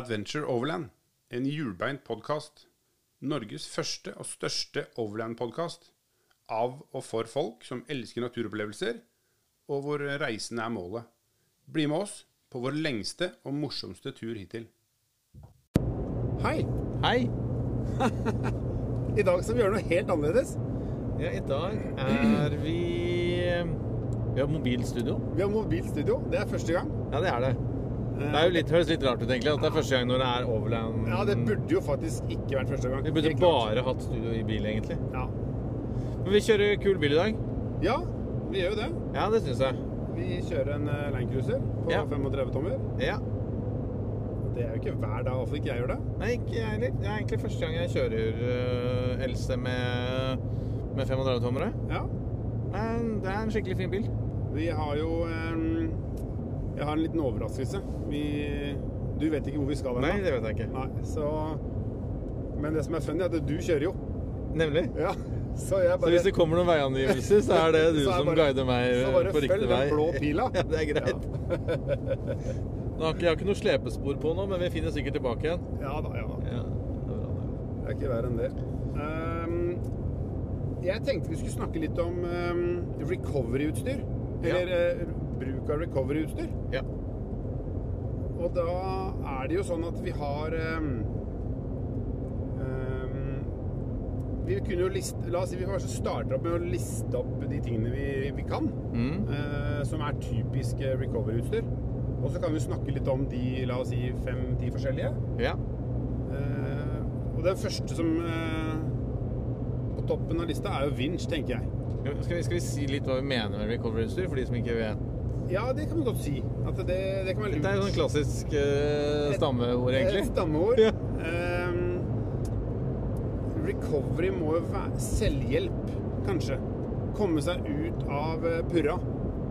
Adventure Overland, en hjulbeint podkast. Norges første og største overland-podkast. Av og for folk som elsker naturopplevelser, og hvor reisen er målet. Bli med oss på vår lengste og morsomste tur hittil. Hei! Hei! I dag skal vi gjøre noe helt annerledes. Ja, I dag er vi Vi har mobilstudio. Vi har mobilstudio. Det er første gang. Ja, det er det. Det er jo litt, høres litt rart ut, egentlig, at det er første gang når det er Overland. Ja, det burde jo faktisk ikke vært første gang. Vi burde bare hatt studio i bil, egentlig. Ja. Men vi kjører kul bil i dag. ja, vi gjør jo det. Ja, det syns jeg. Vi kjører en eh, Land Cruiser på Ja. 35 tommer. Ja. Det er jo ikke hver dag iallfall ikke jeg gjør det. Nei, ikke jeg heller. Det er egentlig første gang jeg kjører uh, Else med, med 35-tommere. Ja. Men det er en skikkelig fin bil. Vi har jo eh, Jeg har en liten overraskelse. Vi Du vet ikke hvor vi skal Nei, det vet jeg ikke. Nei, så Men det som er funny, er at du kjører jo. Nemlig. Ja. Så jeg Så hvis det kommer noen veiangivelser, så er det du er som bare- guider meg så bare følg den blå pila. Ja, det er greit. Nå har ikke, jeg har ikke noe slepespor på nå, men vi finner sikkert tilbake igjen. Ja da, ja da. Ja, det er bra det. Det er ikke verre enn det. Um, jeg tenkte vi skulle snakke litt om um, recovery-utstyr. Eller ja. bruk av recovery-utstyr. Ja. Og da er det jo sånn at vi har um, Vi kunne jo liste La oss si vi kanskje starter opp med å liste opp de tingene vi, vi kan. Mm. eh, som er typisk eh, recovery-utstyr. Og så kan vi snakke litt om de la oss si fem-ti forskjellige. ja. Eh, og den første som eh, på toppen av lista er jo vinsj, tenker jeg. Skal vi, skal vi si litt hva vi mener med recovery-utstyr, for de som ikke vet? Ja, det kan vi godt si. At det, det kan være lurt. Det er jo sånn klassisk uh, stammeord, Et egentlig. stammeord. Ja. um, recovery må jo være selvhjelp, kanskje. Komme seg ut av eh, purra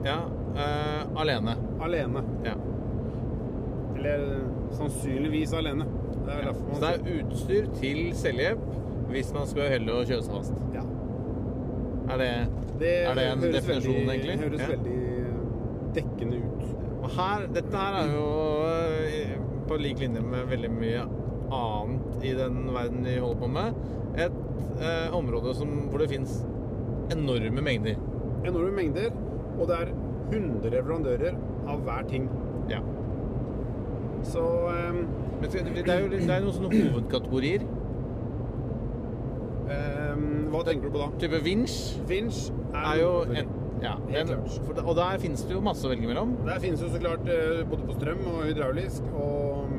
Ja. Uh, alene. alene. Ja. Eller sannsynligvis alene. Det er ja. Så det er utstyr til selvhjelp hvis man skal helle og kjøre seg fast. ja. Er det, Det er det en definisjon, veldig, egentlig? høres Ja. veldig dekkende ut. Og her, dette her er jo eh, på lik linje med veldig mye annet i den verden vi holder på med, et eh, område som, hvor det fins enorme mengder. enorme mengder, og det er 100 leverandører av hver ting. Ja. Så eh, det det er jo det er noen sånne hovedkategorier. Ehm, Hva tenker du på da? Type vinsj Vinsj er jo en ja, en, for, Og der finnes det jo masse å velge mellom. Der finnes jo så klart eh, både på strøm og hydraulisk, og um,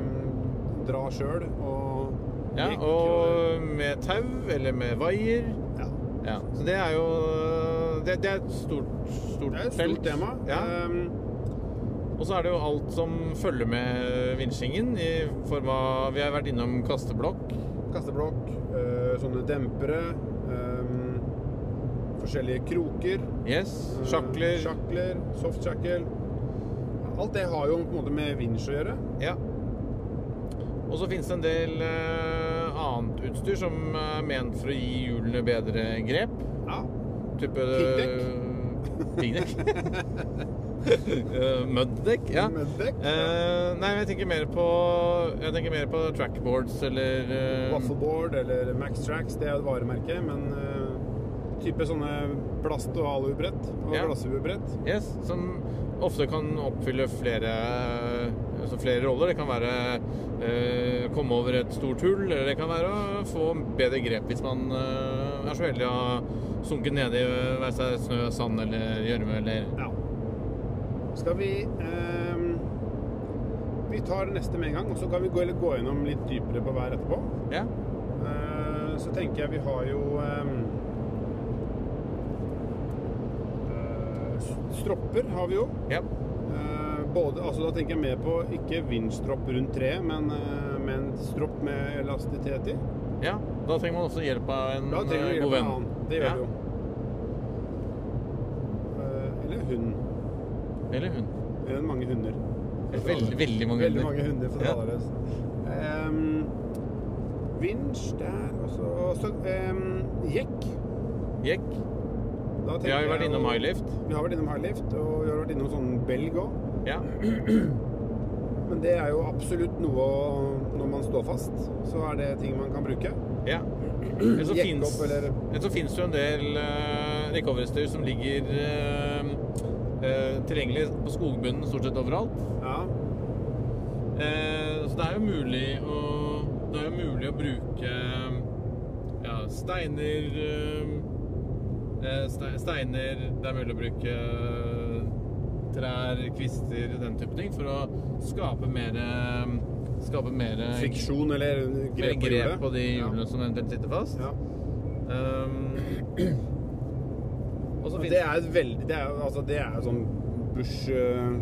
dra sjøl og Ja, og med tau eller med vaier. ja. Ja, så det er jo Det, det er et stort, stort Det er et felt. tema. Ja. Um, Og så er det jo alt som følger med vinsjingen i form av Vi har vært innom kasteblokk. Kasteblokk, eh, sånne dempere, ehm, forskjellige kroker. Yes. eh, Sjakler. soft softsjakkel. Alt det har jo på en måte med vinsj å gjøre. Ja. Og så finnes det en del eh, annet utstyr som er ment for å gi hjulene bedre grep. Ja. Type Piggdekk. Piggdekk. Eh, Muddekk, ja. Muddekk, ja. Eh, nei, jeg tenker mer på Jeg tenker mer på trackboards eller eh, Waffleboard eller Max Tracks, det er et varemerke, men eh, type sånne plast- og alubrett og Ja. glasshuebrett. Yes, som ofte kan oppfylle flere, altså flere roller. Det kan være eh, komme over et stort hull, eller det kan være å få bedre grep hvis man eh, er så heldig å ha sunket nedi være seg snø, sand eller gjørme eller Ja. Skal vi eh, Vi tar neste med en gang, og så kan vi gå, eller gå gjennom litt dypere på hver etterpå. Ja. Eh, så tenker jeg vi har jo ehm, eh, Stropper har vi jo. ja. Eh, både, altså Da tenker jeg mer på ikke vindstropp rundt treet, men, eh, med en stropp med elastitet i. ja. Da trenger man også hjelp av en eh, god en venn. Det gjør Ja. du jo. Eh, eller hund. Eller hund. Det er mange hunder. Veldig, veldig mange Veldig hunder. mange hunder for Ja. Um, vinsj der, og så ehm, Jekk. Jekk. Vi har jo vært innom highlift. Vi har vært innom highlift, og vi har vært innom sånn belg òg. Ja. men det er jo absolutt noe Når man står fast, så er det ting man kan bruke. Ja. Men så fins det jo en del uh, som ligger eh, eh, tilgjengelig på skogbunnen stort sett overalt. Ja. Eh, så det er jo mulig å Det er jo mulig å bruke ja, steiner eh, eh, ste- Steiner Det er mulig å bruke eh, trær, kvister, den type ting, for å skape mer Skape mer Friksjon eller grep, grep på på de hjulene som eventuelt sitter fast. Ja. Um, og så Og finnes det er et veldig Det er, altså, det er jo sånn bush... eh,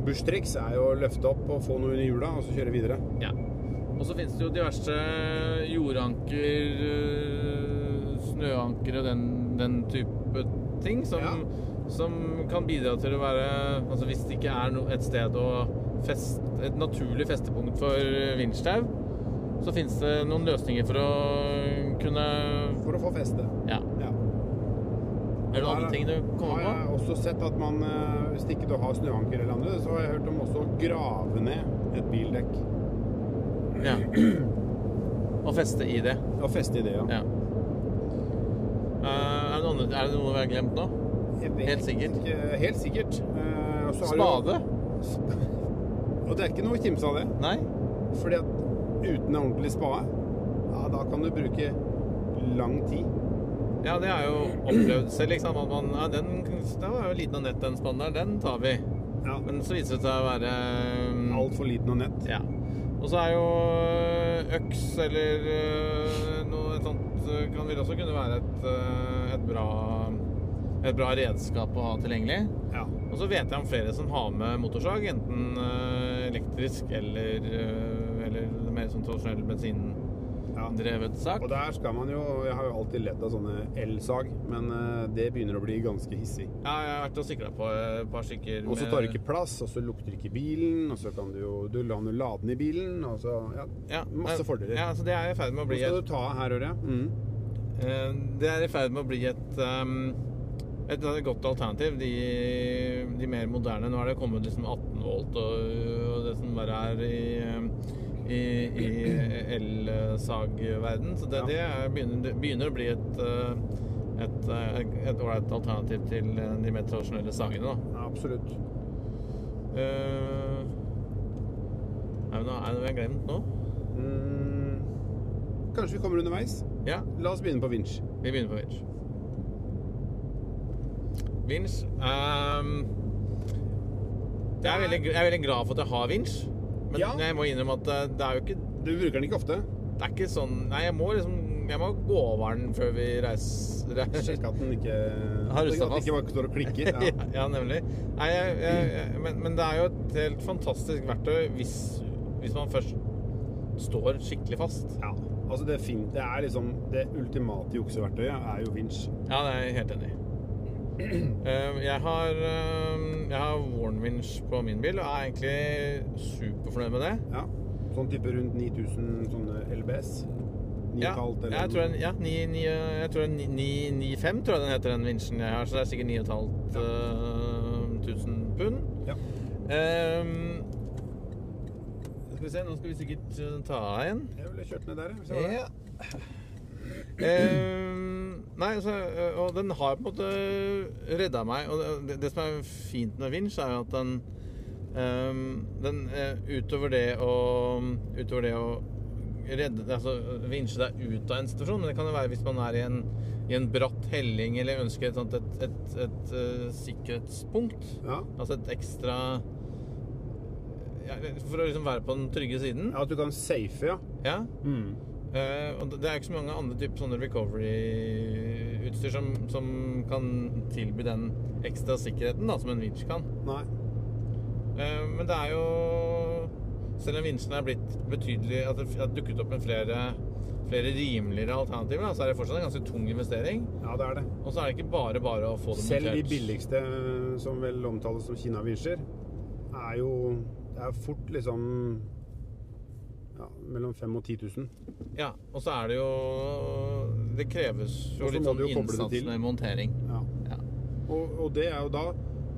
Bush-triks er jo å løfte opp og få noe under hjula, og så kjøre videre. Ja. Og så finnes det jo diverse jordanker, øh, snøanker og den, den type ting som, Ja. som kan bidra til å være Altså hvis det ikke er no, et sted å feste Et naturlig festepunkt for vinsjtau, så finnes det noen løsninger for å kunne For å få feste. Ja. Er det noen andre ting du kommer har jeg på? også sett at man, eh, hvis ikke du har snøanker eller andre, så har jeg hørt om også å grave ned et bildekk. Ja. Og feste i det. Og feste i det, ja. Ja. Eh, er, det noe, er det noe vi har glemt nå? Helt sikkert. Ikke, helt sikkert. Eh, har Spade? Og det er ikke noe å kimse av det. Nei? Fordi at uten en ordentlig spade, ja, da kan du bruke lang tid. Ja, det har jeg jo opplevd selv. Liksom, at man, ja, den, det var jo liten og nett, den spanderen. Den tar vi. Ja. Men så viser det seg å være um, Altfor liten og nett. Ja. Og så er jo øh, øks eller øh, noe sånt øh, kan vil også kunne være et, et, bra, et bra redskap å ha tilgjengelig. Ja. Og så vet jeg om flere som har med motorsag, enten elektrisk eller, eller mer sånn tradisjonell bensindrevet ja. sak. Og der skal man jo Jeg har jo alltid lett av sånne elsag, men eh, det begynner å bli ganske hissig. Ja, jeg har vært og sikla på et par stykker. Og så tar det ikke plass, og så lukter ikke bilen, og så kan du jo Du lar den lade den i bilen, og så Ja, ja, masse fordeler. Ja, så det er i ferd med å bli Hva skal du ta her, hører jeg. Mm. Eh, Det er i ferd med å bli et, um, et godt alternativ. De, de mer moderne Nå er det kommet liksom 18 volt og, og det som bare er i, um, i, i elsagverden. Så det, det er, begynner, det begynner å bli et uh, et uh, ålreit alternativ til uh, de mer tradisjonelle sagene. Da. Ja, absolutt. Uh, er det noe er det noe jeg har glemt nå? Mm. Kanskje vi kommer underveis? Ja, La oss begynne på vinsj. Vi begynner på vinsj. Vinsj um, jeg, er jeg er veldig glad for at jeg har vinsj. Men Ja. jeg må innrømme at det, det er jo ikke Du bruker den ikke ofte? Det er ikke sånn Nei, jeg må liksom Jeg må gå over den før vi reiser. reiser. Sjekk at den ikke Har du At den ikke bare står og klikker. ja. Ja. ja, nemlig. Nei, jeg, jeg, men, men det er jo et helt fantastisk verktøy hvis, hvis man først står skikkelig fast. ja. Altså, det, fin det er liksom Det ultimate jukseverktøyet er jo vinsj. Ja, det er jeg helt enig i. Eh, jeg har, uh, jeg har Warnwinch på min bil og er egentlig superfornøyd med det. Ja. Sånn type rundt 9000 sånne LBS. Ja, 9,5 eller jeg tror den, ja, 9, 9, jeg tror den 9,5 tror jeg den heter, den vinsjen jeg har. Så det er sikkert 9500 pund. Ja. Um, skal vi se, nå skal vi sikkert eh, ta av en. Jeg ville kjørt ned der, hvis jeg var Ja. Ehm, nei, altså, og den har på en måte redda meg. Og det, det som er fint med Vinch, er jo at den, um, den eh, utover det å Utover det å redde Altså vinsje deg ut av en situasjon, men det kan jo være hvis man er i en, i en bratt helling eller ønsker et, sånt, et, et, et, eh, sikkerhetspunkt. Ja. Altså et ekstra ja, For å liksom være på den trygge siden. ja, at du kan safe, ja. Ja. Mm. Eh, og det er jo ikke så mange andre typer sånne recovery-utstyr som, som kan tilby den ekstra sikkerheten da, som en vinsj kan. Nei. Eh, men det er jo Selv om vinsjen er blitt betydelig At det har dukket opp med flere, flere rimeligere alternativer, da, så er det fortsatt en ganske tung investering. Ja, det er det. Og så er det ikke bare bare å få det Selv de billigste, som vel omtales som Kina-vinsjer, er jo Det er fort liksom ja, mellom 5000 og 10 000. Ja, og så er det jo Det kreves jo litt sånn jo innsats med montering. Ja. Ja. Og, og det er jo da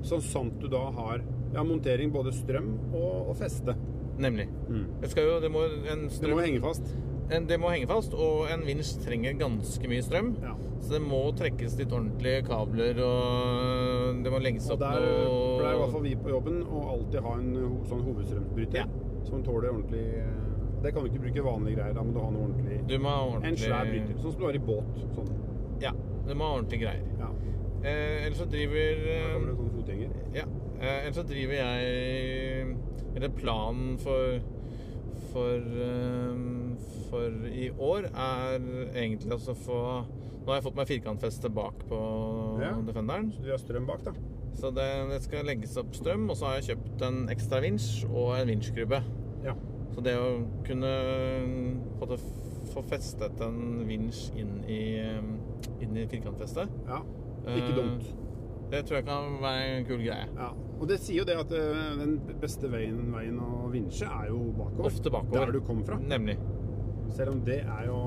sånn sant du da har ja, montering både strøm og, og feste. Nemlig. Mm. Det, skal jo, det, må, en Det må henge fast. En, det må henge fast, og en vinsj trenger ganske mye strøm. Ja. Så det må trekkes litt ordentlige kabler, og det må legges opp der pleier i hvert fall vi på jobben å alltid ha en sånn hovedstrømbryter Ja. som tåler ordentlig eh, Det kan du ikke bruke vanlige greier. Da må du ha noe ordentlig Du må ha En ordentlig svær bryter. Sånn som du har i båt. Sånn. Ja, du må ha ordentlige greier. Ja. Eh, ellers så driver Da eh, kommer det en sånn fotgjenger. Ja. Eh, ellers så driver jeg Eller planen for for, eh, for i år er egentlig altså få Nå har jeg fått meg firkantfeste bak på Ja. Defenderen. Så du har strøm bak, da. Så det, det skal legges opp strøm, og så har jeg kjøpt en ekstra vinsj og en vinsjgrubbe. Ja. Så det å kunne få, det, få festet en vinsj inn i, eh, inn i firkantfestet ja. Ikke eh, dumt. Det tror jeg kan være en kul greie. Ja. Og det sier jo det at eh, den beste veien, veien å vinsje er jo bakover. Ofte bakover. Der du kom fra. Nemlig. Selv om det er jo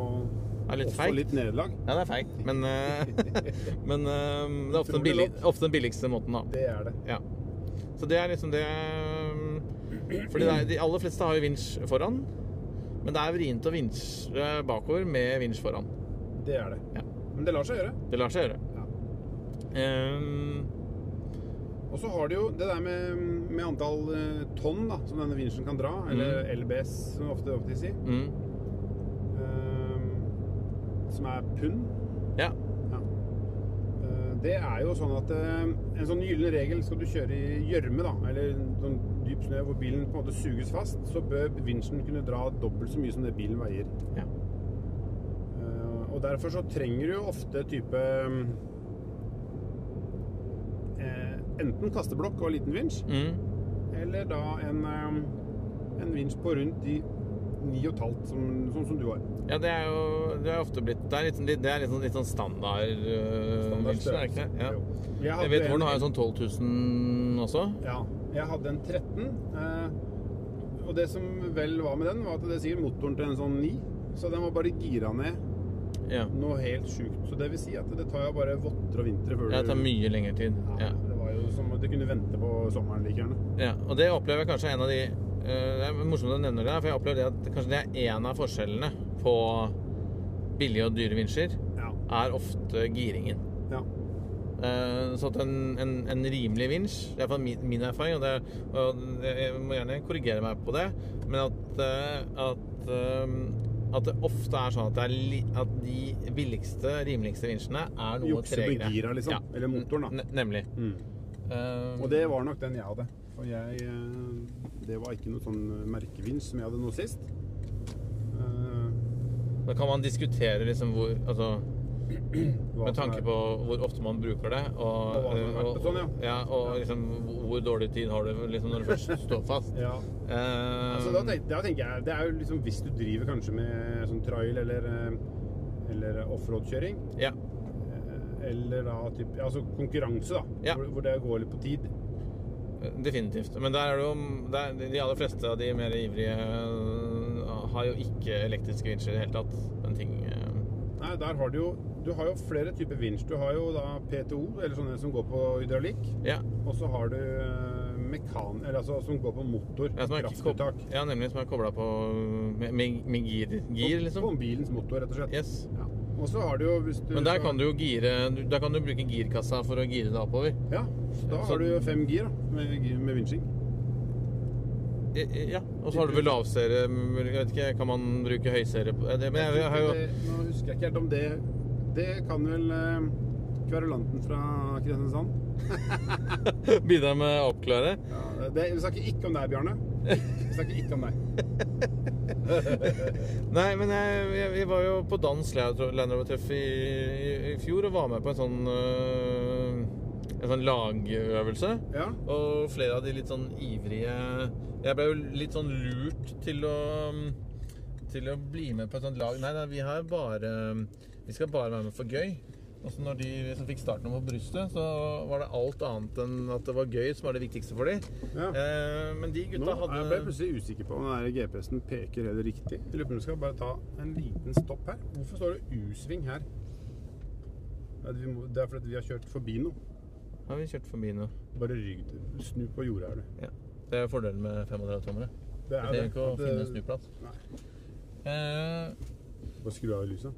Det er litt også feigt. litt nederlag. Ja, det er feigt, men, eh, men eh, det er ofte den, billig, ofte den billigste måten, da. Det er det. Ja. Så det er liksom det Fordi det er, de aller fleste har jo vinsj foran, men det er vrient å vinsje bakover med vinsj foran. Det er det. Ja. Men det lar seg gjøre. Det lar seg gjøre. Ja. Um, Og så har du jo det der med, med antall eh, tonn da, som denne vinsjen kan dra, eller Mm. LBS, som ofte ofte sier, mm, um, som er pund. ja. Det er jo sånn at eh, en sånn gyllen regel skal du kjøre i gjørme, da, eller sånn dyp snø hvor bilen på en måte suges fast, så bør vinsjen kunne dra dobbelt så mye som det bilen veier. ja. Eh, Og derfor så trenger du jo ofte type eh, enten kasteblokk og liten vinsj, Mm, eller da en, en vinsj på rundt de 9,5, som, sånn som du har. ja, det er jo det er ofte blitt Det er litt, det er litt sånn, litt sånn standard, uh, er ikke det? Ja. Jeg Jeg vet hvor den har jo sånn 12 000 også. Ja, jeg hadde en 13. Eh, og det som vel var med den, var at det er sikkert motoren til en sånn 9. Så den var bare gira ned Ja. noe helt sjukt. Så det vil si at det tar jo bare votter og vintre før ja. Det tar mye lengre tid. ja, Ja. Det var jo som at du kunne vente på sommeren like gjerne. Ja, og det opplever jeg kanskje er en av de Det er morsomt at du nevner det, for jeg opplever det at kanskje det er en av forskjellene på billige og dyre vinsjer, Ja. er ofte giringen. ja. Eh, så at en, en, en rimelig vinsj, det er min, min erfaring, og, det, og jeg må gjerne korrigere meg på det, men at, eh, at, eh, at det ofte er sånn at, det er li, at de billigste, rimeligste vinsjene er noe Jukse tregere. Jukse med gira, liksom. Eller motoren, da. Nemlig. Mm. Eh, Og det var nok den jeg hadde. For jeg eh, Det var ikke noe sånn merkevinsj som jeg hadde nå sist. Eh, Da kan man diskutere liksom hvor Altså med tanke på hvor ofte man bruker det, og, Og vært og sånn, ja. og liksom hvor dårlig tid har du liksom når du først står fast. Ja. uh, Altså, da, tenk, da tenker jeg Det er jo liksom hvis du driver kanskje med sånn trail eller, eh, eller offroad-kjøring, ja. eh, eller da typ, altså konkurranse, da, hvor, hvor det går litt på tid. Definitivt. Men der er det jo der, De aller fleste av de mer ivrige eh, har jo ikke elektriske vinsjer i det hele tatt. Men ting eh, Nei, der har du jo Du har jo flere typer vinsj. Du har jo da PTO, eller sånne som går på hydraulikk. Ja. Og så har du eh, mekan... Eller altså som går på motor. ja, kraftuttak. ja, nemlig som er kobla på med, med, med gir, gir, På liksom. bilens motor, rett og slett. Yes. Ja. Og så har du jo hvis du Men der kan du jo gire Der kan du bruke girkassa for å gire det oppover. Ja, da da Så- har du fem gir da, med, med vinsjing. Ja. Og så har du vel lavserie Jeg vet ikke, Kan man bruke høyserie på det? Men jeg, jeg har jo Nå husker jeg ikke helt om det Det kan vel eh, kverulanten fra Kristiansand? bidra med å oppklare. Ja, det, vi snakker ikke om deg, Bjarne. Vi snakker ikke om deg. Nei, men jeg, vi var jo på dans Land Rover-treff i, i, i fjor og var med på en sånn øh, En sånn lagøvelse. Ja, Og flere av de litt sånn ivrige Jeg ble jo litt sånn lurt til å Til å bli med på et sånt lag. Nei, nei, vi har bare Vi skal bare være med for gøy. Og så når de som fikk starten på brystet, så var det alt annet enn at det var gøy som var det viktigste for dem. ja. Eh, men de Nå gutta er jeg ble jeg plutselig usikker på om den GPS-en peker helt riktig. Jeg lurer på om vi skal bare ta en liten stopp her. Hvorfor står det U-sving her? Det er fordi vi har kjørt forbi noe. Har vi kjørt forbi nå? Bare rygg. Snu på jordet her, du. Ja. Det er fordelen med 35-tommere. Det er trenger det. ikke å det- finne snuplass. Nei. Eh, Bare skru av lyset.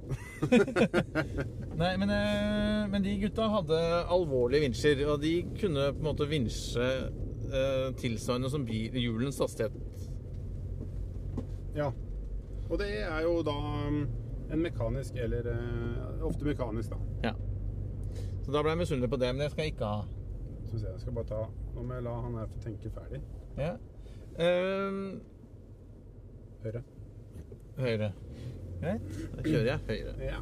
nei, men, eh, men de gutta hadde alvorlige vinsjer, og de kunne på en måte vinsje eh, tilsvarende som hjulens hastighet. Ja. Og det er jo da um, en mekanisk, eller eh, ofte mekanisk, da. Ja. Så da ble jeg misunnelig på det, men det skal jeg ikke ha. Skal vi jeg, jeg skal bare ta Nå må jeg la han her få tenke ferdig. Ja. Um, Høyre. høyre. Greit, da kjører jeg høyre. Ja.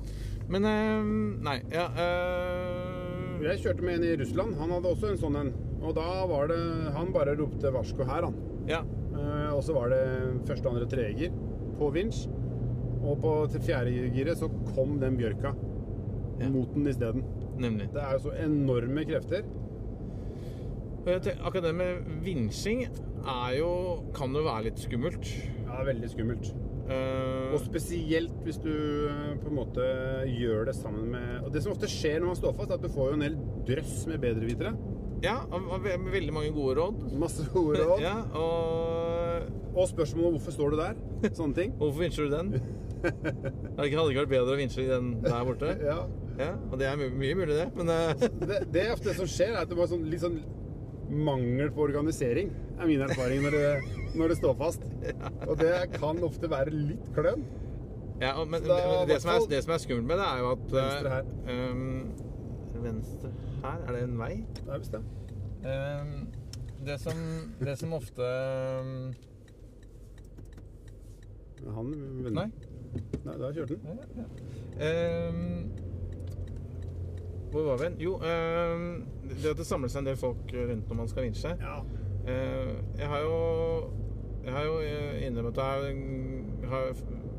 Men eh, Nei, ja eh, Jeg kjørte med en i Russland. Han hadde også en sånn en. Og da var det Han bare ropte varsko her, han. Ja. Uh, og så var det første, andre, tredje gir på vinsj. Og på fjerde giret så kom den bjørka Ja. mot den isteden. Nemlig. Det er jo så enorme krefter. Tenker, akkurat det med vinsjing er jo Kan jo være litt skummelt. Ja, veldig skummelt. Eh, Og spesielt hvis du eh, på en måte gjør det sammen med Og det som ofte skjer når man står fast, er at du får jo en hel drøss med bedrevitere. ja, med veldig mange gode råd. Masse gode råd. Ja, og Og spørsmål om hvorfor står du der. Sånne ting. hvorfor vinsjer du den? Det hadde ikke vært bedre å vinsje den der borte? Ja. Ja, og det er my mye mulig, det. Men eh, Det, det er ofte det som skjer, er at det bare sånn, litt sånn mangel på organisering. er min erfaring når det, når det står fast. Og det kan ofte være litt kløn. Ja, men, Da, men det, som er, det som er skummelt med det, er jo at Venstre her. Um, venstre her? Er det en vei? Nei, visst det. Um, det, som, det som ofte um, Han vender. Nei. Nei, da kjørte han. Ja, ja. Hvor var vi? Jo, det at det samler seg en del folk rundt når man skal vinsje. Ja. Jeg har jo Jeg har jo eh, innrømmet at jeg har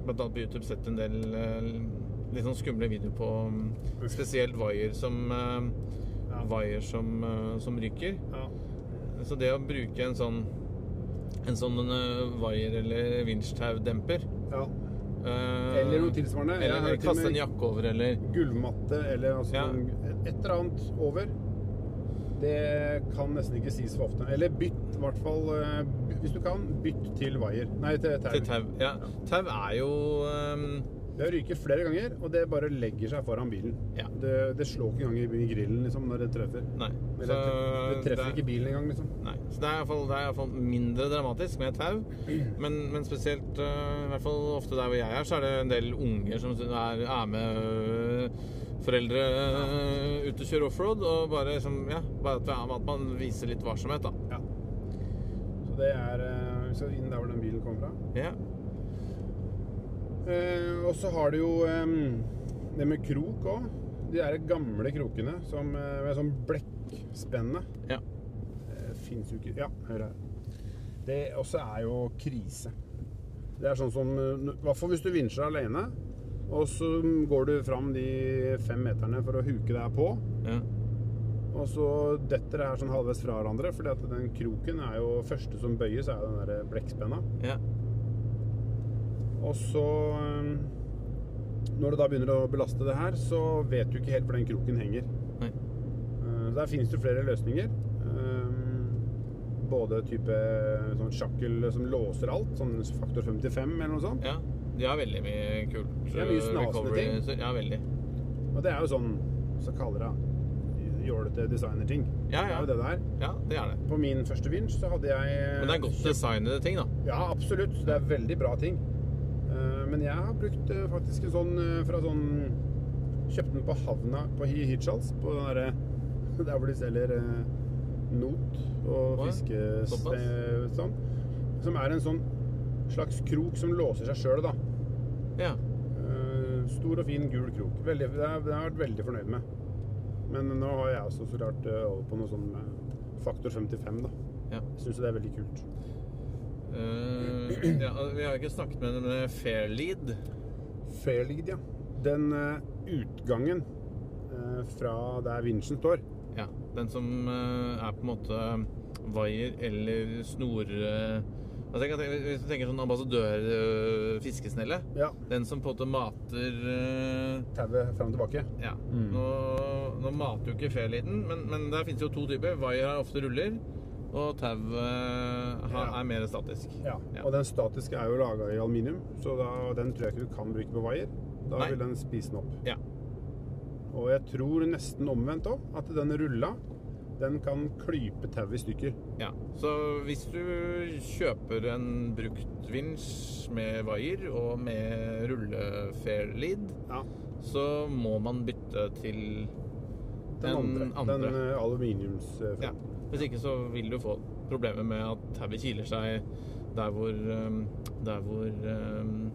blant annet på YouTube sett en del eh, litt sånn skumle videoer på mm, spesielt vaier som eh, Ja. Vaier som, som ryker. ja. Så det å bruke en sånn en sånn vaier- eller vinsjtaudemper ja. eh, Eller noe tilsvarende. Eller, Eller kaste en jakke over, eller Gulvmatte, eller altså Ja. et eller annet over. Det kan nesten ikke sies for ofte. Eller bytt, i hvert fall eh, Hvis du kan, bytt til vaier. Nei, til tau. til tau. Ja. Tau er jo um... Det ryker flere ganger, og det bare legger seg foran bilen. Ja. Det, det slår ikke engang i grillen liksom, når det treffer. Nei. Så det, det treffer det- ikke bilen engang, liksom. Nei, så det er i hvert fall, det er i hvert fall mindre dramatisk med tau. Men, men spesielt, uh, i hvert fall ofte der hvor jeg er, så er det en del unger som er, er med foreldre ute ut og kjører offroad. Og bare, liksom, ja, bare at, at man viser litt varsomhet, da. Ja. Så det er eh, Vi skal inn der hvor den bilen kommer fra. Ja. Eh, og så har du jo eh, det med krok òg. De der gamle krokene som, eh, med sånn blekkspenne. ja. Eh, fins jo ikke Ja, hør her. Det også er jo krise. Det er sånn som eh, I hvert fall hvis du vinsjer alene, og så går du fram de fem meterne for å huke deg på, ja. og så detter det her sånn halvveis fra hverandre, fordi at den kroken er jo første som bøyes, er jo den der blekkspenna. ja. Og så eh, Når du da begynner å belaste det her, så vet du ikke helt hvor den kroken henger. Nei. Eh, Der finnes det flere løsninger. Eh, Både type sånn sjakkel som låser alt, sånn faktor 55 eller noe sånt. ja. De har veldig mye kult. Det er mye øh, snasende ting. Ja, veldig. Og det er jo sånn så kaller det jålete designerting. Ja, Det ja. er jo det det er. Ja, det er det. På min første vinsj så hadde jeg eh, Men det er godt designede ting, da. Ja, absolutt. Det er veldig bra ting. Eh, Men jeg har brukt eh, faktisk en sånn eh, fra sånn Kjøpte den på havna på Hi- Hirtshals. På derre Der hvor de selger eh, not og fiske... eh, Sånn. Som er en sånn slags krok som låser seg sjøl, da. Ja. Eh, Stor og fin, gul krok. Veldig, det har jeg vært veldig fornøyd med. Men nå har jeg også så klart eh, over på noe sånn eh, faktor 55, da. ja. Jeg syns det er veldig kult. Uh, ja, vi har ikke snakket med denne Fairlead. Fairlead, ja. Den uh, utgangen uh, fra der vinsjen står. Ja, den som er på en måte vaier eller snor... eh, altså, jeg kan tenke- hvis du tenker sånn ambassadør-fiskesnelle. Ja. Den som på en måte mater eh, Tauet fram og tilbake. Ja. Mm. Nå, nå mater jo ikke Fairleaden, men, men der finnes jo to typer. Vaier har ofte ruller, Og tauet ha- Ja. er mer statisk. Ja. Ja. Og den statiske er jo laga i aluminium, så da, den tror jeg ikke du kan bruke på vaier. Da Nei. vil den spise den opp. Ja. Og jeg tror nesten omvendt òg, at den rulla den kan klype tauet i stykker. Ja, så hvis du kjøper en brukt vinsj med vaier og med rulle-fairlead, Ja. så må man bytte til Den andre. Den eh, aluminiums... eh, Ja. Hvis ikke så vil du få problemer med at tauet kiler seg der hvor, um, der hvor um,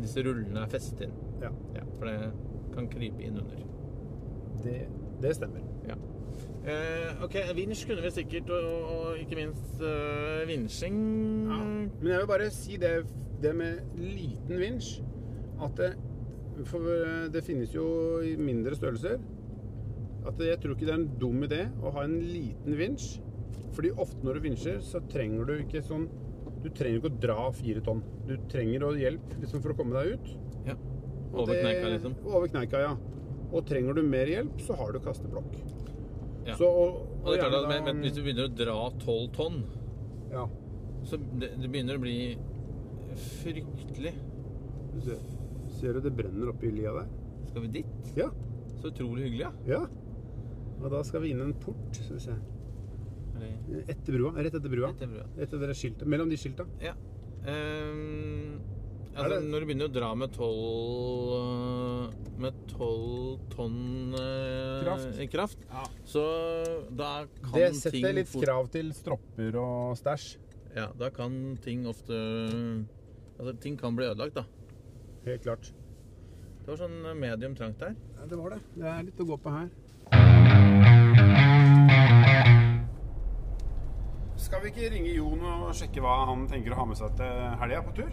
disse rullene er festet inn. ja. Ja, for det kan krype inn under. Det, det stemmer. Ja. Eh, ok, vinsj kunne vi sikkert, og, og ikke minst uh, vinsjing. Ja. Men jeg vil bare si det, det med liten vinsj At det, for eh, det finnes jo i mindre størrelser. At jeg tror ikke det er en dum idé å ha en liten vinsj. Fordi ofte når du vinsjer, så trenger du ikke sånn Du trenger ikke å dra fire tonn. Du trenger å hjelp liksom, for å komme deg ut. Ja. Og Over kneika, liksom. Over kneika, ja. Og trenger du mer hjelp, så har du kasteblokk. Ja. Så, og, Og det er klart at men, men Hvis du begynner å dra 12 tonn, Ja. så det, det begynner å bli fryktelig. Du ser, ser du det brenner oppi lia der? Skal vi dit? Ja. Så utrolig hyggelig, ja. Ja. Og da skal vi inn en port, vi se. Etter brua. Rett etter brua. Etter brua. Etter skiltet. Mellom de skilta. Ja. Er altså, det- når du begynner å dra med 12 med 12 tonn eh, Kraft. i kraft, Ja. så da kan ting Det ting setter litt fort- krav til stropper og stæsj. Ja, da kan ting ofte Altså, ting kan bli ødelagt, da. Helt klart. Det var sånn medium trangt der. Ja, det var det. Det er litt å gå på her. Skal vi ikke ringe Jon og sjekke hva han tenker å ha med seg til helga på tur?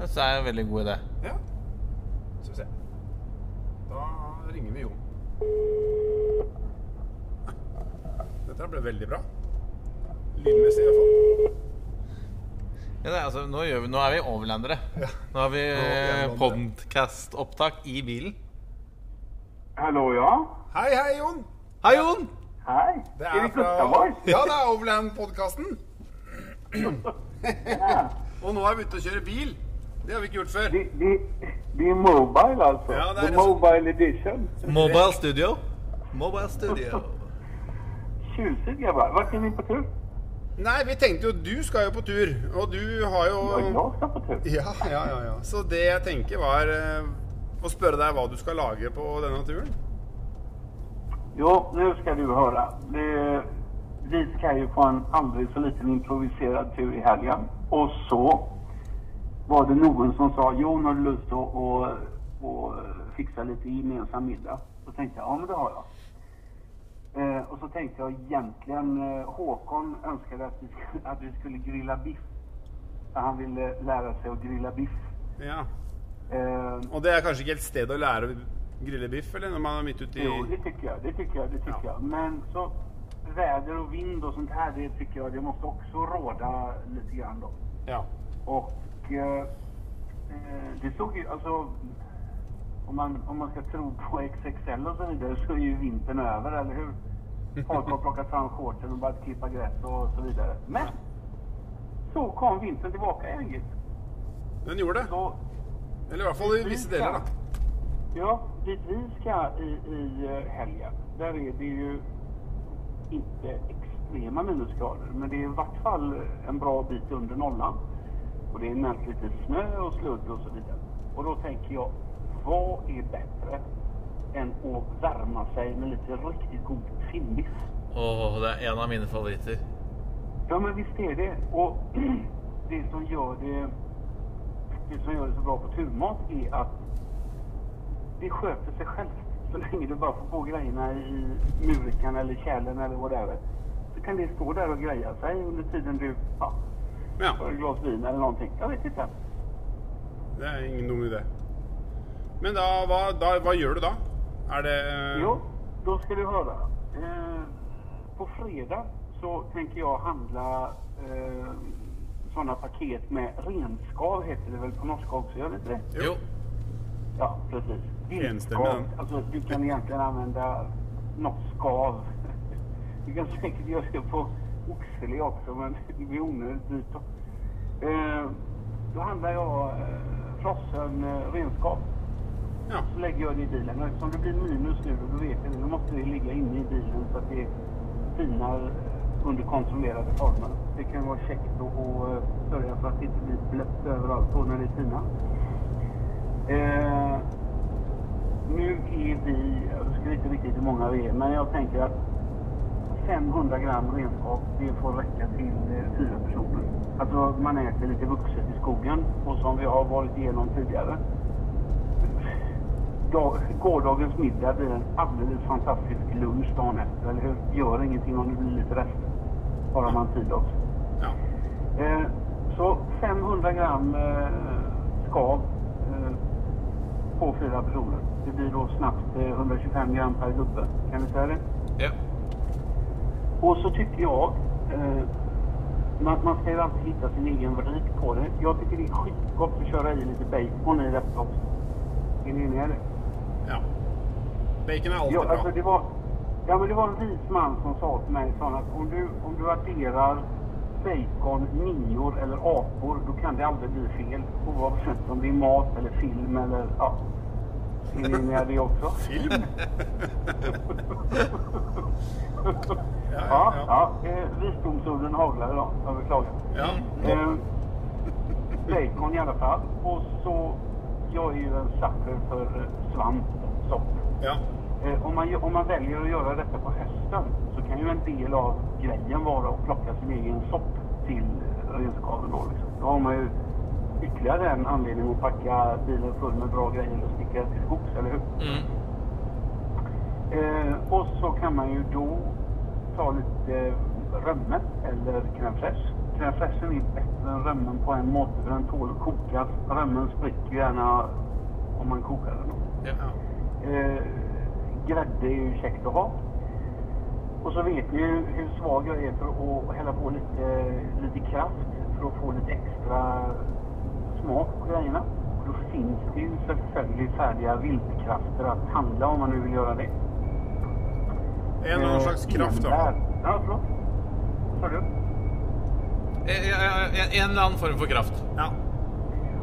Det er en veldig god idé. Ja. Skal vi se. Da ringer vi Jon. Dette ble veldig bra. Lydmessig iallfall. Ja, det er, altså, nå, gjør vi, nå er vi overlandere. Nå har vi Nå vi podkast-opptak i bilen. Hallo, ja? Hei, hei, Jon. Hei, Jon! Hei! Det er, er fra Ja, det er Overland-podkasten. Og nå er vi ute å kjøre bil. Det har vi ikke gjort før. Det, de, de Mobile altså. Ja, The Mobile Edition? Mobile Studio. Mobile Studio. Grabbar. Var ikke ni på tur? Nei, vi tenkte jo du skal jo på tur, og du har jo Ja, jeg skal på tur. Ja, ja, ja. ja. Så det jeg tenker var eh, å spørre deg hva du skal lage på denne turen. Jo, nå skal du høre. Det, vi skal jo på en aldri så liten improviserad tur i helgen. Og så var det noen som sa, Jon har du lust att å, och fixa lite gemensam middag? Så tenkte jeg ja men det har jeg. Eh, og så tenkte jeg egentligen, eh, Håkon ønsket at vi, skulle, att vi skulle grilla biff. Han ville lære seg å grilla biff. Ja. Eh, Og det er kanskje ikke helt sted å lære å grille biff, eller når man er midt ute i Jo, det syns jeg. Det tycker jeg, Det tycker Ja. jeg. Men så väder og vind og sånt her, det tycker jag, det måste också råda lite grann då. Ja. Och det såg ju, alltså, om man, om man ska tro på XXL och så vidare så är ju vintern över, eller hur? Folk har plockat fram shortsen och börjat klippa gräs och så vidare. Men så kom vintern tillbaka igen. Den gjorde det. Så Eller i hvert fall i visse deler, da. Ja, dit vi ska i, i eh, helgen, där är det ju inte extrema minusgrader, men det är i vart fall en bra bit under nollan. Och det är nämnt lite snö och sludd och så vidare. Och då tänker jag, vad är bättre än att värma sig med lite riktigt god timmis? Åh, det er en av mine favoriter. Ja, men visst är det. Och det som gör det, det som gör det så bra på turmat är att det sköter sig självt. Så länge du bara får på grejerna i murkan eller kärlen eller vad det är. Så kan det stå där och greja sig under tiden du ja, Ja. tar ett glas vin eller noen ting. Jeg vet ikke. Det er ingen dum idé. Men da hva, da, hva gjør du da? Er det Jo, da skal du høre. Eh, på fredag så tenker jeg handla eh, sånne pakket med renskav heter det vel på norsk også? Gjør det ikke det? Jo. Ja, precis. Renskav, altså du kan egentlig anvende norsk skav. Du kan sikkert gjøre det på oxfilé också, men det blir onödigt dyrt. Eh, då handlar jag eh, frossen eh, renskap. Ja. Så lägger jag det i bilen. Och eftersom det blir minus nu, då vet jag det, då måste det ligga inne i bilen så att det tinar under kontrollerade former. Det kan vara käckt att eh, sörja för att det inte blir blött överallt då när det tinar. Eh, nu är vi, jag vet inte riktigt hur många vi är, men jag tänker att 500 gram renskap, det får räcka till eh, fyra personer. Alltså man äter lite vuxet i skogen och som vi har varit igenom tidigare. Dag, gårdagens middag blir en alldeles fantastisk lunch dagen efter, eller hur? Gör ingenting om det blir lite rester. Bara man tid också. Ja. Eh, så 500 gram eh, skav eh, på fyra personer. Det blir då snabbt eh, 125 gram per gubbe. Kan vi säga det? Ja. Och så tycker jag, eh, man, man ska ju alltid hitta sin egen vrid på det. Jag tycker det är skitgott att köra i lite bacon i detta också. Är ni med det? ja. Bacon är alltid Ja, bra. alltså det var, ja, men det var en vis man som sa till mig sa att om du, om du adderar bacon, nior eller apor, då kan det aldrig bli fel. Oavsett om det är mat eller film eller ja. Ni med det? Film? Ja, ja. ja. Eh, visdomsorden haglar idag. Jag beklagar. Ja. Eh, bacon i alle fall. Og så, Jeg er jo en sucker for svamp og sopp. Ja. Eh, om, man, om man velger å gjøre dette på høsten, så kan jo en del av grejen være å plukke sin egen sopp til eh. Liksom. Da har man ju ytterligare en anledning att packa bilen full med bra grejer och sticka till skogs, eller hur? Mm. Eh, och så kan man ju då ta lite römme eller crème fraîche. Crème fraîchen är bättre än römmen på en måte för den tål att kokas. Römmen spricker gärna om man kokar den. Ja. Eh, grädde är ju käckt att ha. Och så vet ni ju hur svag jag är för att hälla på lite, lite kraft för att få lite extra smak på grejerna. Och då finns det ju selvfølgelig färdiga viltkrafter att handla om man nu vill göra det. En någon Eh, slags kraft da. Ja, förlåt. Sa du? Eh, eh, En eller annen form for kraft. Ja.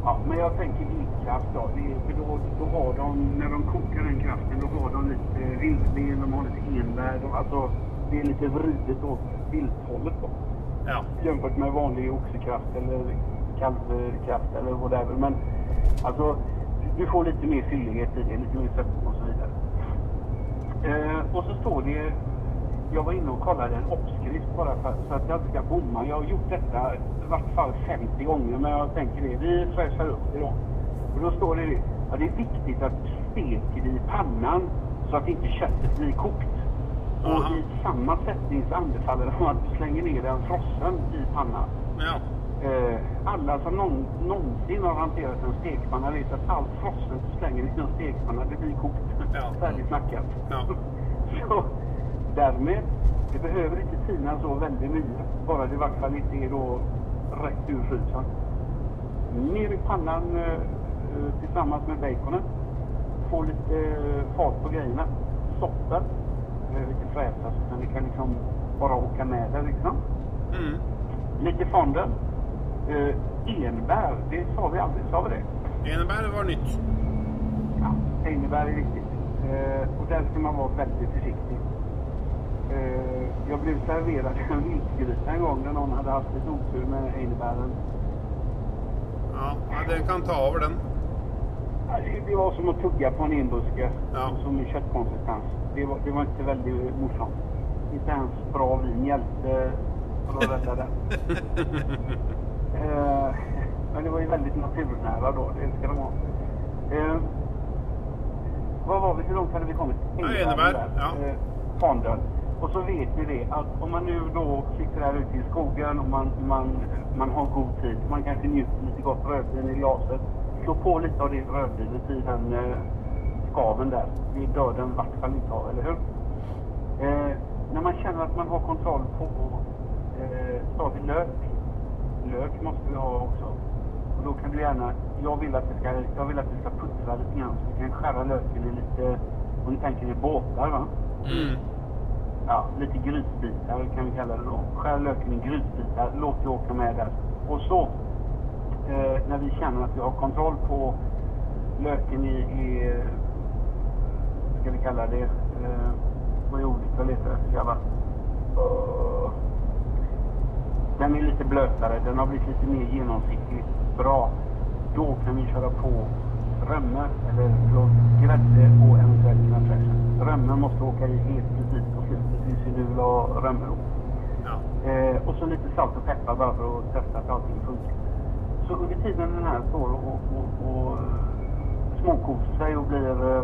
Ja, men jag tänker vildkraft då. Det, för då, då har de, när de kokar den kraften, då har de lite vildben, de har lite enbär. De, alltså, det är lite vridet åt vilthållet då. Ja. Jämfört med vanlig oxekraft eller kalvkraft eller whatever. Men alltså, du får lite mer fyllighet i det, lite mer sötma och så vidare. Eh, och så står det, jag var inne och kollade en uppskrift bara för, så att jag inte ska bomma. Jag har gjort detta i vart fall 50 gånger men jag tänker det, vi fräschar upp det då. Och då står det ja, det är viktigt att du steker det i pannan så att inte köttet blir kokt. Och i samma sättning så anbefaller de att du slänger ner den frossen i pannan. Ja. Eh, alla som någon, någonsin har hanterat en stekpanna vet att allt frossen slänger i en stekpanna, det blir kokt. Ja. Färdigsnackat. Ja. Så därmed, det behöver inte tina så väldigt mycket. Bara det i vart fall inte är då rätt ur frysen. Ner i pannan eh, eh, tillsammans med baconen. Få lite eh, fart på grejerna. Soppen. Behöver inte fräsas utan det kan liksom bara åka med där liksom. Mm. Lite fondant. Eh, enbär, det sa vi aldrig, sa vi det? Enebär var nytt. Ja, enbär är viktigt. Eh, och där ska man vara väldigt försiktig. Eh, jag blev serverad en viltgryta en gång da någon hade haft lite otur med enbären. Ja, ja, den kan ta över den. Det- var som att tugga på en enbuske Ja. som i köttkonsistens. Det var, det var inte väldigt morsamt. Inte ens bra vin hjälpte för att rädda den. eh, men det var ju väldigt naturnära då, det ska de ha. Eh, vad var vi, hur långt hade vi kommit? Ja, Enebär, ja. Eh, Fondön. Och så vet vi det att om man nu då sitter här ute i skogen och man, man, man har god tid, man kanske njuter lite gott rödvin i glaset. Slå på lite av det rödvinet i den eh, skaven där. Det dör den i vart fall inte av, eller hur? Eh, när man känner att man har kontroll på eh, tar lök. Lök måste vi ha också. Och då kan du gärna, jag vill att du ska, jag vill att du ska puttra lite grann så du kan skära löken i lite, om du tänker i båtar va? Mm. ja, lite grytbitar kan vi kalla det då. Skär löken i grytbitar, låt det åka med där. Och så, eh, när vi känner att vi har kontroll på löken i, i ska vi kalla det, eh, vad är ordet jag letar efter grabbar? Uh, den är lite blötare, den har blivit lite mer genomsiktig, Bra. Då kan vi köra på römme, eller förlåt, grädde och eventuellt fraîche. Römmen måste åka i helt precis på slutet, vi ser du vill ha römme. Ja. Eh, och så lite salt och peppar bara för att testa att allting funkar. Så under tiden den här står och, och, och småkokar sig och blir... Eh,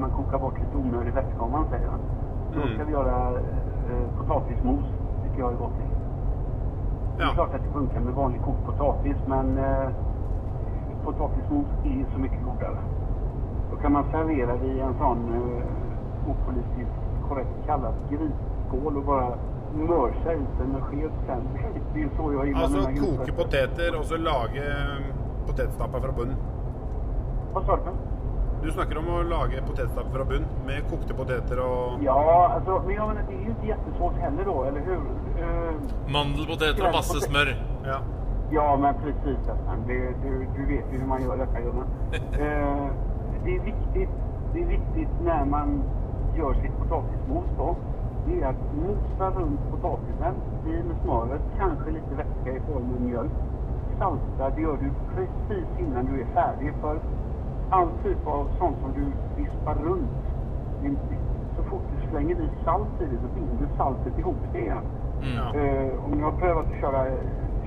man kokar bort lite onödig vätska om man säger. Då Mm. ska vi göra eh, potatismos. tycker jag är gott. Det är Ja. klart att det funkar med vanlig kokt potatis men eh, potatismos är så mycket godare. Då kan man servera det i en sån eh, opolitiskt korrekt kallad grisskål och bara mörsa ut den med sked sen. Det är så jag gillar Alltså koke poteter og så lage eh, potetstappa fra bunnen. Vad sa du? Du snakker om å lage potetstappe fra bunn med kokte poteter og Ja, altså, men jag menar, det er jo ikke jättesvårt heller da, eller hur? Uh, Mandelpoteter og masse smør. Ja. Ja, men precis. Det, du, du vet jo hvordan man gjør dette, Gunnar. Eh, det er viktig det er viktig når man gjør sitt potatismos da. Det er å mosa rundt potatisen i med smøret, kanskje litt væske i form av mjølk. Salta, det gjør du precis innan du er ferdig. För all typ av sånt som du vispar runt, Men så fort du slänger i salt i det så binder saltet ihop det igen. Mm. Uh, om jag har prövat att köra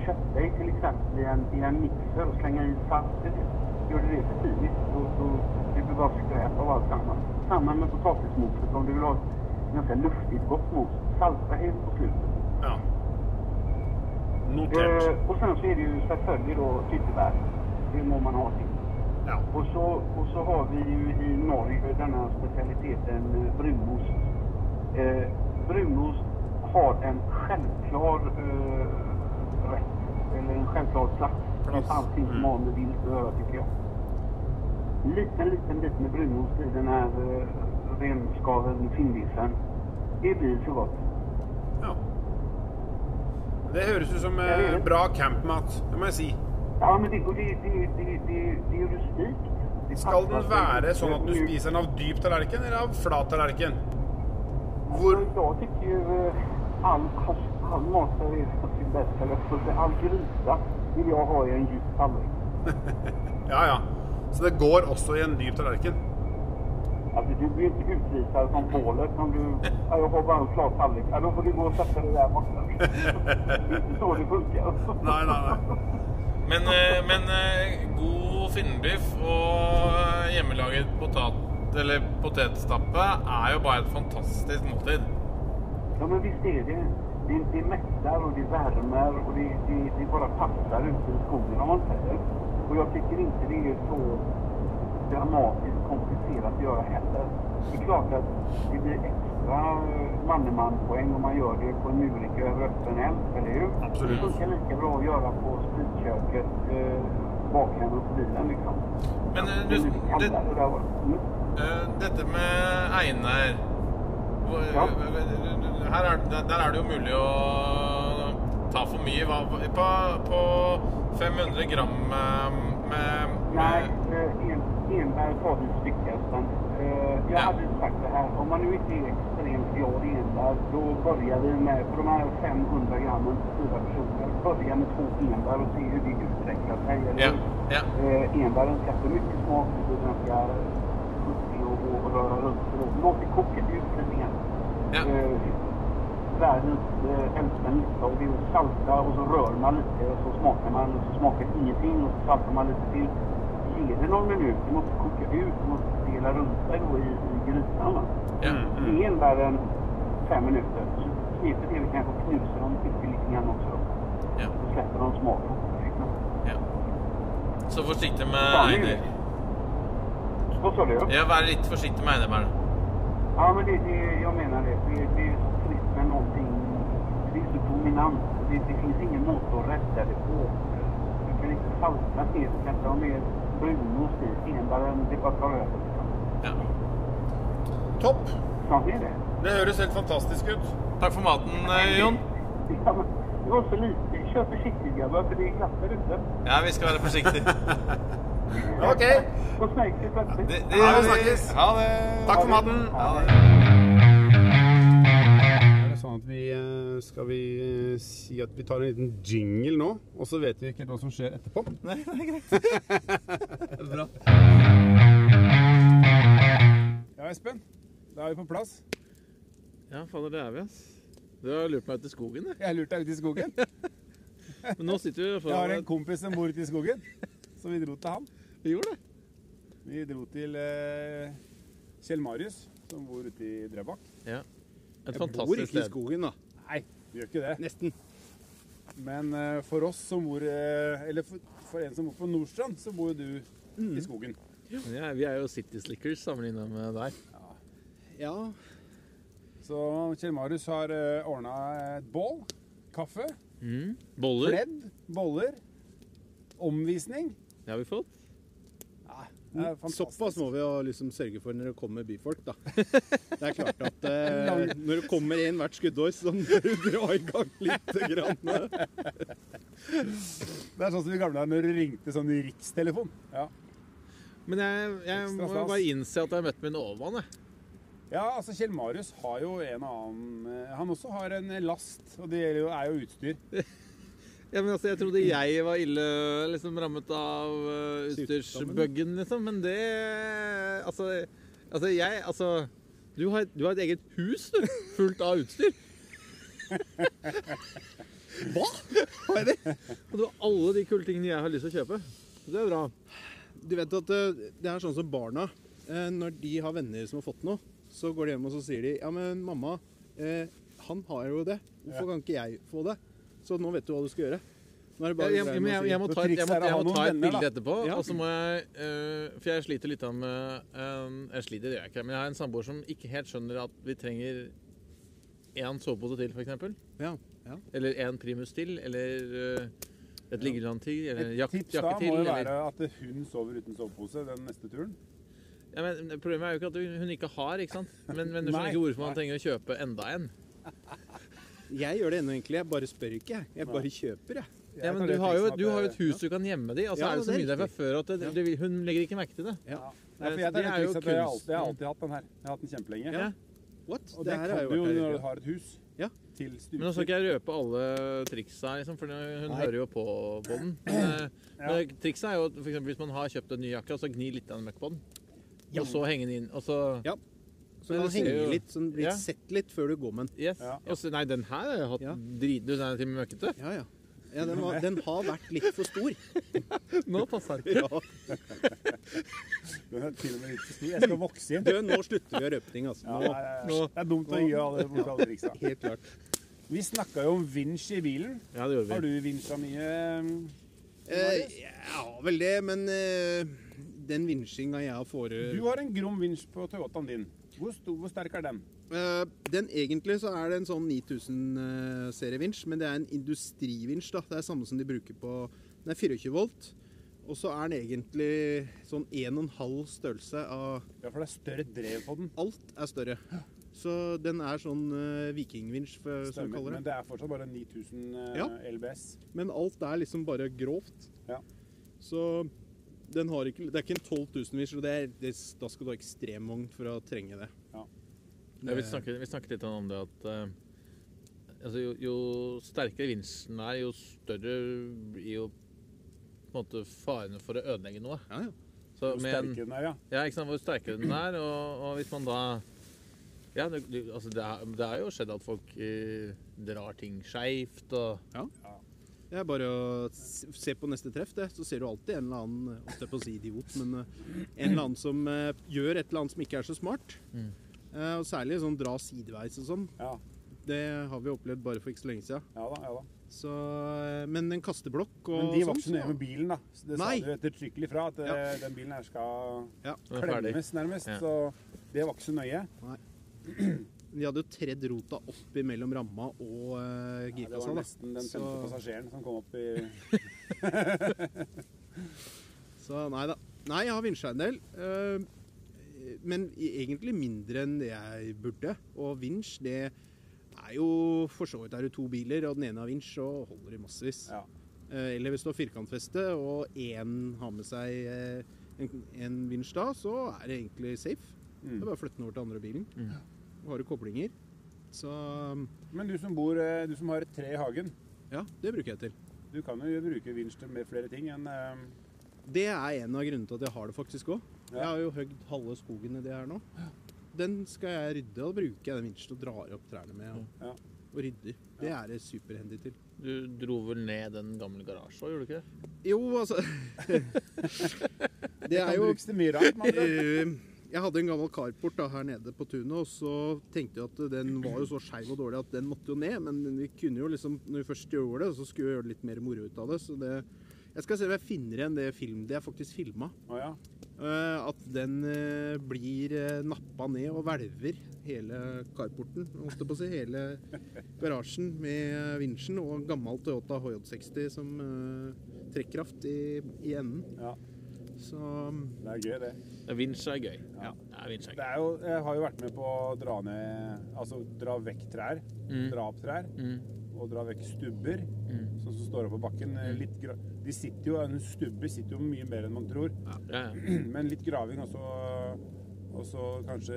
köttdeg till exempel i en, i en mixer och slänga i salt i det. Gör du det för tidigt då, då det blir bara skräp av alltsammans. Samma med potatismoset. Om du vill ha ett ganska luftigt gott mos, salta helt på slutet. ja. Notert. Eh, och sen så är det ju selvfølgelig då tyttebär. Det må man ha till. Ja. Och så, och så har vi ju i Norge denne specialiteten eh, brunost. Eh, brunost har en självklar eh, rätt, eller en självklar plats. Plats. i Allting som Mm. har med vilt att göra tycker jag. Liten, liten bit med brunost i den här eh, renskaven finnbiffen. Det blir så godt. ja. Det høres ut som eh, bra campmat, det må jeg si. Ja, men det, och det, det, det, det. Det Skal den være sånn at du spiser den av dyp tallerken eller av flat tallerken? Hvor... Jeg tycker ju eh, all, all, mat bäst, eller jag skulle all gryta vill jag ha i en dyp tallerken. Ja, ja. Så det går også i en dyp tallerken? Altså, du blir inte utvisad från bålet om du... Har bare en flat tallerken. Ja, da får du gå og sette deg der borta. Det er ikke så det funkar. Nei, nei, nei. Men, eh, men eh, god finnbiff og hjemmelaget potat, eller potetstappe er jo bare et fantastisk måltid. Ja, men visst er det. De, de metter, og de värmer og de, de, de bare passer ute i skogen om man säger. Og jeg tycker ikke det er så dramatisk komplisert å gjøre heller. Det er klart at det blir extra mannemanpoäng om man gör det på en murika över öppen eld, eller hur? Absolut. Det funkar lika bra att göra på spritköket eh, bakhemma på bilen liksom. Men eh, Det du, det, det, Mm. eh, dette med Einar Ja. her er, der, er det jo mulig å ta for mye. Hva, på, på 500 gram eh, med, Nei, med eh, en, enbär tar du styckhästen. Eh, jag Ja. hade sagt det här, om man nu inte är i enbär, då börjar vi med, på de här 500 grammen för fyra personer, börja med två enbär och se hur det utvecklar sig. Eller Ja, hur? ja. Eh, enbären sätter mycket smak, det blir ganska smutsig och, och, och röra runt. Låt det koka ut lite grann. Ja. Eh, världens eh, äldsta misstag är att salta och så rör man lite och så smakar man och så smakar ingenting och så saltar man lite till. Ge det någon minut, det måste koka ut, det måste dela runt sig då i, i grytan. Mm. Mm, enbären fem minuter. Så knepet är vi kanske och knuser dem lite, lite grann också. då. Ja. Så släpper de smaken. ja. Så forsiktig med det Einar. det. Vad sa du? Ja, vær litt forsiktig med Einar, bare. Ja, men det, det, jag menar det. Det, det är så fritt med någonting. Det är så dominant. Det, det finns ingen måte att rädda det på. Du kan inte salta mer. Du kan inte ha mer brunost i. Enbaren, det bara tar över. liksom. Ja. Topp. Sånt är det. Det høres helt fantastisk ut. Takk for maten, eh, Jon. Ja, men du var så försiktigt grabbar, för det är glappar ute. Ja, vi skal være forsiktige. Ok. Snägt till plötsligt. Det, det Ja, vi gjør vi. snakkes. Ha det. Takk for maten. Ha det. Er det sånn at vi eh, Skal vi eh, si at vi tar en liten jingle nå, og så vet vi ikke hva som skjer etterpå? Nei, det er greit. Bra. Ja, Espen. Da er vi på plass. Ja, fader, det er vi, ass. Du har lurt meg ut i skogen, du. Jeg lurt deg ut i skogen. Men nå sitter vi Jeg har en kompis som bor ute i skogen, så vi dro til han. Vi gjorde det. Vi dro til eh, Kjell Marius, som bor ute i Drøbak. Ja. Et Jeg bor fantastisk ikke i skogen, da. Nei, vi gjør ikke det. Nesten. Men eh, for oss som bor eh, Eller for, for en som bor på Nordstrand, så bor jo du Mm. i skogen. Ja, vi er jo City Slickers sammenligna med deg. Ja. Ja. Så Kjell Marius har uh, ordna et bål, kaffe, Mm. Boller. Fledd, boller, omvisning. Det har vi fått. Ja, det er fantastisk. Såpass må vi jo liksom sørge for når det kommer byfolk, da. Det er klart at eh, når det kommer en hvert skuddår, så må du dra i gang lite grann. Det er sånn som i gamle dager når du ringte sånn rikstelefon. Ja. Men jeg, jeg må bare innse at jeg har møtt min overmann. jeg. Ja, altså Kjell Marius har jo en annen eh, Han også har en last, og det er jo, er jo utstyr. Ja, men altså, Jeg trodde jeg var ille liksom, rammet av uh, utstyrsbuggen, liksom. Men det Altså, altså jeg Altså du har, du har et eget hus, du. Fullt av utstyr. Hva? Hva er det? Og du har alle de kule tingene jeg har lyst til å kjøpe. Så det er bra. Du vet at eh, det er sånn som barna. eh, Når de har venner som har fått noe, så går de hjem og så sier de Ja, men mamma, eh, han har jo det. Hvorfor kan ikke jeg få det? Så nå vet du hva du skal gjøre. Nå er det bare Jeg, jeg, men jeg, jeg, må ta, jeg, må, jeg må ta et bilde etterpå. Ja. Og så må jeg uh, For jeg sliter litt med uh, Jeg sliter, det gjør jeg ikke. Men jeg har en samboer som ikke helt skjønner at vi trenger én sovepose til, f.eks. Ja, ja. Eller én primus til. Eller uh, et liggeland til. Eller Et jak tips da må jo være at hun sover uten sovepose den neste turen. Ja, men problemet er jo ikke at hun ikke har, ikke sant. Men, men du skjønner ikke hvorfor man trenger å kjøpe enda en. Jeg gjør det ennå, egentlig. Jeg bare spør ikke, jeg. Bare kjøper, jeg. Jeg Ja, men du har, jo, du har jo et hus du kan gjemme de, i. Altså, Ja, er det så mye der fra før at det, det, hun legger ikke merke til det. Ja. Nei, for jeg Det det er jo kunst. jeg har alltid, jeg har alltid hatt den her. Jeg har hatt den kjempelenge. Ja. What? Og det det her kan du jo når du har et hus Ja. til Men nå skal ikke jeg røpe alle triksa, liksom, for hun Nei. hører jo på, på den. Men, eh, Ja. men trikset er jo eksempel, hvis man har kjøpt en ny jakke, så gni litt av møkk på den. Og så henge den inn. Og så Ja. Så Men den det ser henger jo- litt, sånn blir Ja. sett litt før du går med den. Yes. Ja. Og så- nei, den her har jeg hatt Ja. drit... Du, den er til og med møkkete. Ja, ja. ja den, var, den har vært litt for stor. Nå passer den. Ja. Den er til og med litt for stor. Jeg skal vokse inn. Du, nå slutter vi å røpe ting, altså. Ja, Nå, nei, nei, det er dumt å gi alle bort alle triksa. helt klart. Vi snakka jo om vinsj i bilen. Ja, det gjorde Har vi. du vinsja mye? Eh, ja vel det, men eh, den vinsjinga jeg har fore... Du har en grom vinsj på Toyotaen din. Hvor, stor, hvor sterk er den? Uh, den egentlig så er det en sånn 9000-serievinsj, men det er en industrivinsj. da. Det er samme som de bruker på Den er 24 volt. Og så er den egentlig sånn 1,5 størrelse av Ja, for det er større drev på den. Alt er større. Så den er sånn uh, vikingvinsj, som vi kaller det. Men det. det er fortsatt bare 9000 uh, Ja. LBS. Men alt er liksom bare grovt. Ja. Så den har ikke Det er ikke en 12 000-vinsj, og det er, det, da skal du ha ekstremvogn for å trenge det. Ja. Ja, vi, snakket, vi snakket litt om det at uh, altså, jo, jo sterkere vinsten er, jo større blir jo på en måte farene for å ødelegge noe. Ja, ja. Så Hvor sterkere den er, ja. Ja, ikke sant, hvor sterkere den er, og, og hvis man da Ja, det, altså det, er, det er jo skjedd at folk uh, drar ting skeivt og Det er bare å se på neste treff, det. Så ser du alltid en eller annen holdt jeg på å si idiot, men eh, en eller annen som eh, gjør et eller annet som ikke er så smart. Mm. Eh, og særlig sånn dra sideveis og sånn. Ja, Det har vi opplevd bare for ikke så lenge siden. ja da. ja da. Så, men en kasteblokk og Men de var sånn, ikke så nøye med bilen, da. Det Nei. sa du ettertrykkelig fra, at ja. den bilen her skal Ja. Klemmes, nærmest. Ja. Så det var ikke så nøye. De hadde jo tredd rota opp mellom ramma og uh, Ja, det girkassa. var da. nesten den Så- passasjeren som kom opp i Så nei da. Nei, jeg har vinsja en del. Uh, men egentlig mindre enn det jeg burde. Og vinsj, det er jo For så vidt er det to biler, og den ene har vinsj, så holder i massevis. Ja. Uh, Eller hvis du har firkantfeste, og én har med seg uh, en, en vinsj da, så er det egentlig safe. Det er bare å flytte den over til andre bilen. Og har du koblinger. Så Men du som bor, eh, du som har et tre i hagen, ja, det bruker jeg til. du kan jo bruke vinsj til med flere ting enn eh, Det er en av grunnene til at jeg har det faktisk òg. Ja. Jeg har jo høgd halve skogen i det her nå. Den skal jeg rydde, og bruke bruker jeg den vinsjen og drar opp trærne med og, Ja. og rydder. Det er det superhendig til. Du dro vel ned den gamle garasjen òg, gjorde du ikke det? Jo, altså Det er kan jo brukes til mye rart. Eh, Jeg hadde en gammel carport da, her nede på tunet, og så tenkte jeg at den var jo så skeiv og dårlig at den måtte jo ned. Men vi kunne jo liksom, når vi først gjorde det, så skulle vi gjøre litt mer moro ut av det. Så det Jeg skal se om jeg finner igjen det film det jeg faktisk filma. Oh, ja. Eh, at den eh, blir uh, nappa ned og hvelver hele carporten, holdt jeg på å si. Hele garasjen med eh, vinsjen og en gammel Toyota HJ60 som eh, trekkraft i, i enden. ja. Så Det er gøy, det. Det Vinsj er gøy. Ja. Ja, vinsj er det er jo, jeg har jo vært med på å dra ned Altså dra vekk trær. Mm. Dra opp trær. Mm. Og dra vekk stubber. Mm. Sånn som står oppå på bakken. eh, Litt gra de sitter jo, En stubber sitter jo mye mer enn man tror. Ja, ja. Men litt graving også. og så kanskje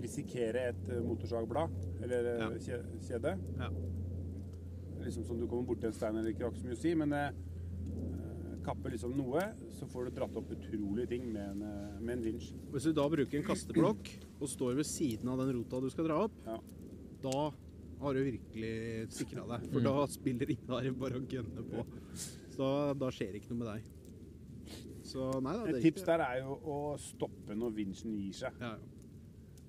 risikere et eh, motorsagblad eller eh, Ja. kjede. ja. Liksom som du kommer borti en stein eller ikke har ikke så mye å si, men kapper liksom noe, så får du dratt opp utrolige ting med en, eh, med en vinsj. Hvis du da bruker en kasteblokk og står ved siden av den rota du skal dra opp, Ja. da har du virkelig sikra deg. For Mm. da spiller ingen her bare å gønne på. Så da, skjer skjer ikke noe med deg. Så nei da. Et tips der er jo å stoppe når vinsjen gir seg. Ja, ja.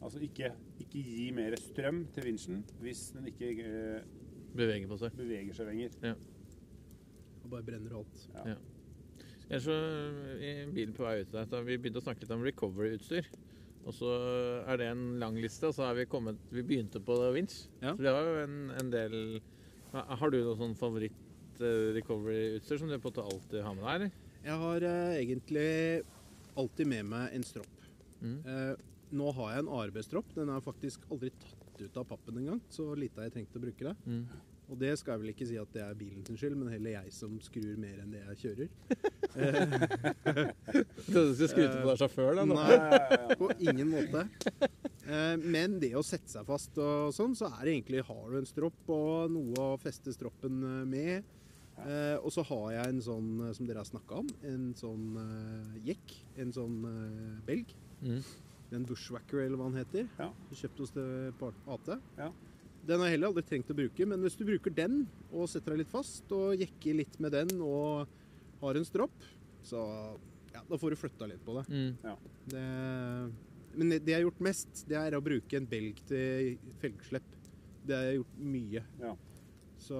Altså ikke, ikke gi mer strøm til vinsjen hvis den ikke eh, Beveger på seg. beveger seg lenger. Og bare brenner alt. Ja. Ellers så, i bilen på vei ut der, så vi begynte å snakke litt om recovery-utstyr. Og så er det en lang liste, og så har vi kommet Vi begynte på vinsj. Ja. Så det var jo en, en del Har du noe sånn favoritt-recovery-utstyr som du på en måte alltid har med deg, eller? Jeg har eh, egentlig alltid med meg en stropp. Mm. Eh, nå har jeg en ARB-stropp. Den er faktisk aldri tatt ut av pappen engang. Så lite har jeg tenkt å bruke det. Mm. Og det skal jeg vel ikke si at det er bilen sin skyld, men heller jeg som skrur mer enn det jeg kjører. Du skal skryte på deg sjåfør, da? nå. Nei, på ingen måte. Eh, Men det å sette seg fast og sånn, så er det egentlig Har du en stropp og noe å feste stroppen eh, med. Eh, og så har jeg en sånn som dere har snakka om, en sånn jekk. En sånn belg. Mm. En bushwacker, eller hva den heter. Ja. Kjøpt hos det AT. Ja. Den har jeg heller aldri trengt å bruke, men hvis du bruker den og setter deg litt fast og jekker litt med den og har en stropp, så ja, da får du flytta litt på det. Mm. det. Men det jeg har gjort mest, det er å bruke en belg til felgslepp. Det har jeg gjort mye. Ja. Så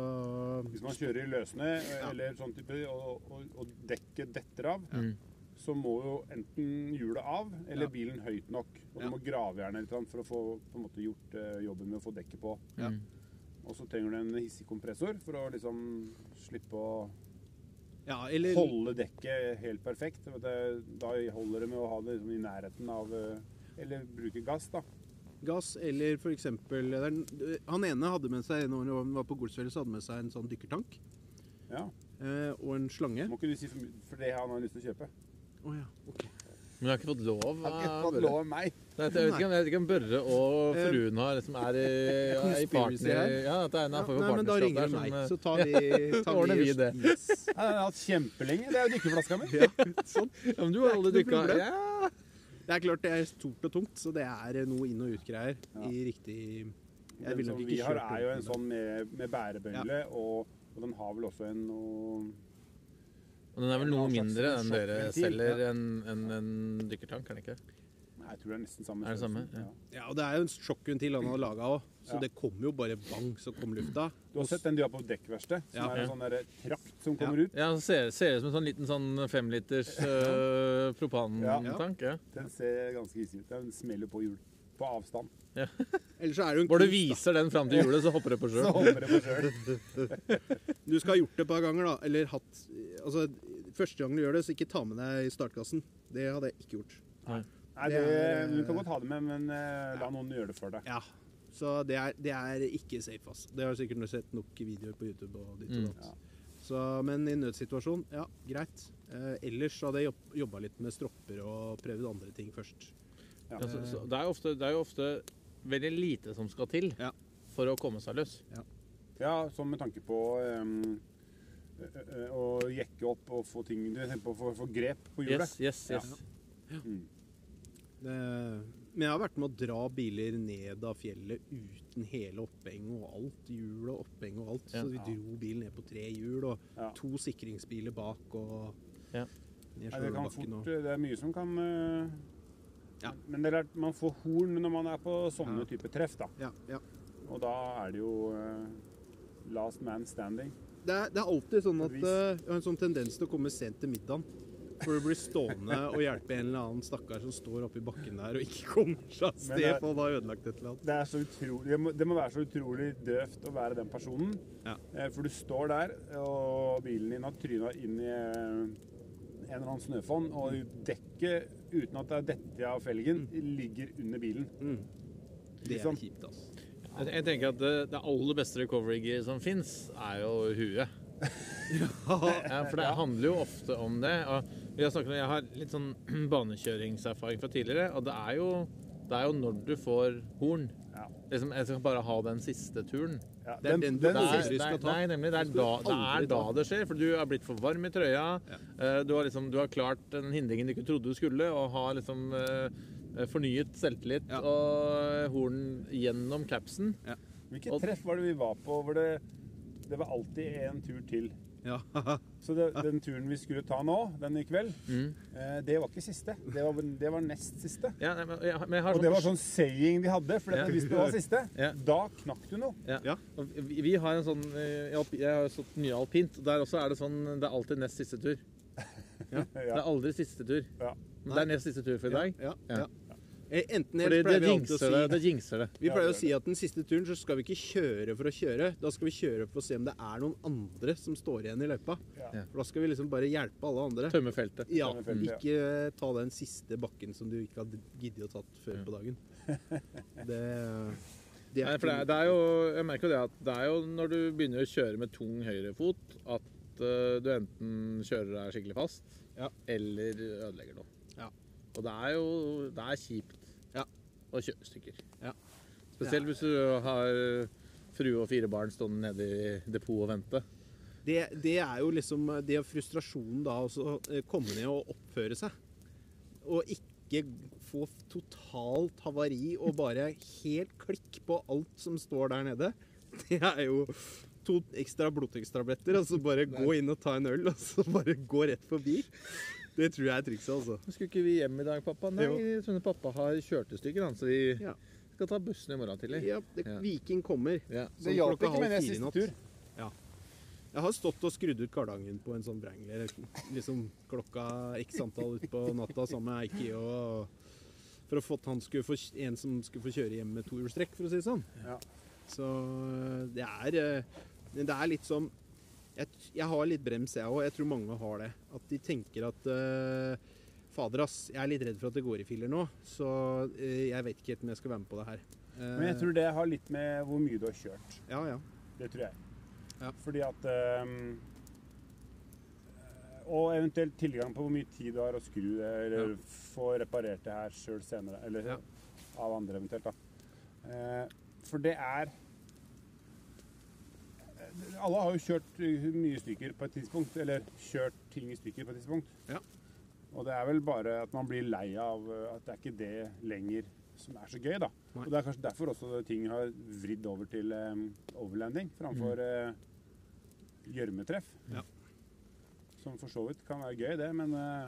Hvis man kjører i løssnø Ja. eller sånn type, og, og, og dekket detter av, Mm. Så må jo enten hjulet av eller Ja. bilen høyt nok. Og du Ja. må grave gjerne litt for å få på en måte, gjort uh, jobben med å få dekket på. Ja. Mm. Og så trenger du en hissig kompressor for å liksom slippe å Ja, eller holde dekket helt perfekt. Det, da holder det med å ha det liksom i nærheten av eh, Eller bruke gass, da. gass, eller for eksempel er- Han ene hadde med seg når han var på Golsfjellet, så hadde med seg en sånn dykkertank Ja. eh, og en slange. Må ikke du si for mye, for det han har lyst til å kjøpe. Å ja, ok. Men jeg har ikke fått lov Han har ikke av fått Børre. lov av meg. Nei, jeg, vet ikke, jeg vet ikke om Børre og Eh, fruen har liksom er i, er i partner... Ja, at det er en form for nei, men da ringer du meg, eh, så tar vi, tar ordner vi det. Yes. Jeg har hatt kjempelenge. Det er jo dykkerflaska mi. Ja, sånn. Ja, men du har aldri dykka. Ja! Det er klart det er stort og tungt, så det er noe inn- og utgreier Ja. i riktig Jeg Den nok ikke nok vi har, er jo en sånn med, med bærebøyle, og, og den har vel også en noe Og den er vel noe mindre enn dere selger ja. enn en, en dykkertank, er den ikke? Nei, jeg tror det er nesten samme. Er det samme? Ja. Ja, og det er jo en sjokkventil han har laga òg, så Ja. det kommer jo bare bang, så kom lufta. Du har sett den du har på dekkverkstedet, Som Ja. er en sånn der trakt som kommer ut. Ja, den ser, ser ut som en sånn liten sånn femliters uh, propantank. Ja. Den ser ganske hissig ut. Den smeller på hjul. På avstand. Ellers så er det en Hvor du viser den fram til hjulet, så hopper det på Så hopper det på sjøl. Du skal ha gjort det et par ganger, da. Eller hatt Altså, første gang du gjør det, så ikke ta med deg startkassen. Det hadde jeg ikke gjort. Nei. Nei, Det det, er, du kan godt ha det med, men uh, la noen gjøre det for deg. Ja. Så det er, det er ikke safe, ass. Det har jeg sikkert sett nok videoer på YouTube og ditt og Mm. Ja. Så, men i nødsituasjon, ja, greit. Eh, ellers hadde jeg jobb, jobba litt med stropper og prøvd andre ting først. Ja. Ja, så, så det, er ofte, det er jo ofte veldig lite som skal til Ja. for å komme seg løs. Ja, sånn med tanke på ehm, ø- å jekke opp og få ting Du tenker på å få, få grep på hjulet. Yes, yes, yes. Mm. Det, men jeg har vært med å dra biler ned av fjellet uten hele opphenget og alt. Hjul og oppheng og alt. Ja. Så vi dro bilen ned på tre hjul og Ja. to sikringsbiler bak og Ja. ned Nei, det kan Sjølbakken fort og Det er mye som kan eh, Ja. Men det er klart, man får horn når man er på sånne Ja. type treff, da. Ja, ja. Og da er det jo uh, last man standing. Det er, det er alltid sånn at eh, jeg har en sånn tendens til å komme sent til middagen. For du blir stående og hjelpe en eller annen stakkar som står oppi bakken der og ikke kommer seg av sted for å har ødelagt et eller annet. Det, er så utrolig, det, må, det må være så utrolig døvt å være den personen. Ja. Eh, For du står der, og bilen din har tryna inn i eh, en eller annen snøfonn, og dekket, uten at det er dette av felgen, ligger under bilen. Mm. Det er kjipt, altså. Jeg, jeg tenker at det, det aller beste recovery som fins, er jo huet. Ja, for det handler jo ofte om det. Og vi har snakket jeg har litt sånn banekjøringserfaring fra tidligere, og det er jo, det er jo når du får horn. Ja. Liksom, jeg skal bare ha den siste turen. Ja, den, den, den du Det er, skal ta. Nei, nemlig. Det er, da, det er da det skjer. For du er blitt for varm i trøya. Ja. Du, har liksom, du har klart den hindringen du ikke trodde du skulle, og har liksom eh, fornyet selvtillit Ja. og horn gjennom capsen. Hvilket Og- treff var det vi var på hvor det, det var alltid en tur til? Ja. Så det, den turen vi skulle ta nå, den i kveld, Mm. eh, det var ikke siste. Det var, det var nest siste. Ja, nei, men, ja, men jeg har Og det var sånn saying de hadde, for Ja. hvis det var siste, Ja. da knakk du noe. Ja. Ja. Og Vi, vi har en sånn eh, Jeg har stått mye alpint. og Der også er det sånn Det er alltid nest siste tur. Det Ja. er aldri siste tur. Ja. Men det er nest siste tur for i dag. Ja, Ja. ja. Eh, Enten helt eller pleier vi alltid å si det. Det jinxer det. Vi pleier å si at den siste turen så skal vi ikke kjøre for å kjøre. Da skal vi kjøre for å se om det er noen andre som står igjen i løypa. Ja. For da skal vi liksom bare hjelpe alle andre. Tømme feltet. Ja, ikke ta den siste bakken som du ikke hadde giddet å tatt før på dagen. Det, det Nei, for det er, det er jo Jeg merker jo det at det er jo når du begynner å kjøre med tung høyrefot, at uh, du enten kjører deg skikkelig fast, Ja. eller ødelegger noe. Og det er jo Det er kjipt Ja. å kjøre stykker. Ja. Spesielt hvis du har frue og fire barn stående nede i depot og vente. det, det er jo liksom det er frustrasjonen da også eh, komme ned og oppføre seg. Og ikke få totalt havari og bare helt klikk på alt som står der nede. Det er jo to ekstra blodtrykkstabletter, og så bare gå inn og ta en øl, og så bare gå rett forbi. Det tror jeg er trikset, altså. Skulle ikke vi hjem i dag, pappa? Nei, skjønner pappa har kjørt i stykker, så vi Ja. skal ta bussen i morgen tidlig. Ja, det, Viking kommer. Ja. Det Sånn hjalp ikke med det i siste tur. Ja. Jeg har stått og skrudd ut kardangen på en sånn Wrangler liksom klokka x antall utpå natta sammen med Eiki og for å få han skulle få, en som skulle få kjøre hjem med tohjulstrekk, for å si det sånn. Ja. Så øh, det er øh, det er litt sånn Jeg, jeg har litt brems, jeg òg. Jeg tror mange har det. At de tenker at uh, Fader, ass, jeg er litt redd for at det går i filler nå, så uh, jeg vet ikke helt om jeg skal være med på det her. Men jeg tror det har litt med hvor mye du har kjørt. Ja, ja. Det tror jeg. Ja. Fordi at Og eventuelt tilgang på hvor mye tid du har å skru det, eller Ja. få reparert det her sjøl senere. Eller Ja. av andre eventuelt, da. Eh, for det er Alle har jo kjørt mye stykker på et tidspunkt, eller kjørt ting i stykker på et tidspunkt. Ja. Og det er vel bare at man blir lei av eh, at det er ikke det lenger som er så gøy, da. Nei. Og det er kanskje derfor også ting har vridd over til um, overlanding framfor gjørmetreff. Mm. Uh, Ja. Som for så vidt kan være gøy, det, men uh,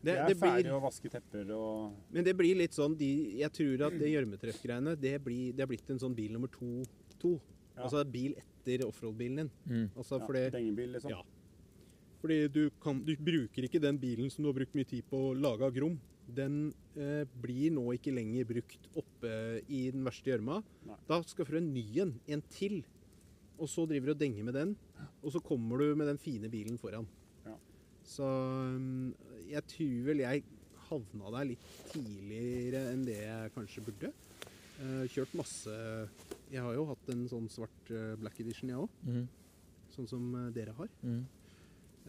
Det, det, er det blir, ferdig å vaske tepper og Men det blir litt sånn de, Jeg tror at det gjørmetreffgreiene det, blir- det er blitt en sånn bil nummer to. to. Ja. Altså bil etter offroad-bilen din. Mm. Altså ja, fordi, dengebil, liksom. ja. fordi du, kan, du bruker ikke den bilen som du har brukt mye tid på å lage av grom. Den eh, blir nå ikke lenger brukt oppe i den verste gjørma. Da skal du få en ny en, en til. Og så driver du og denger med den, og så kommer du med den fine bilen foran. Ja. Så um, jeg tror vel jeg havna der litt tidligere enn det jeg kanskje burde. Eh, kjørt masse Jeg har jo hatt en sånn svart eh, black edition, jeg òg. Mm. Sånn som eh, dere har. Mm.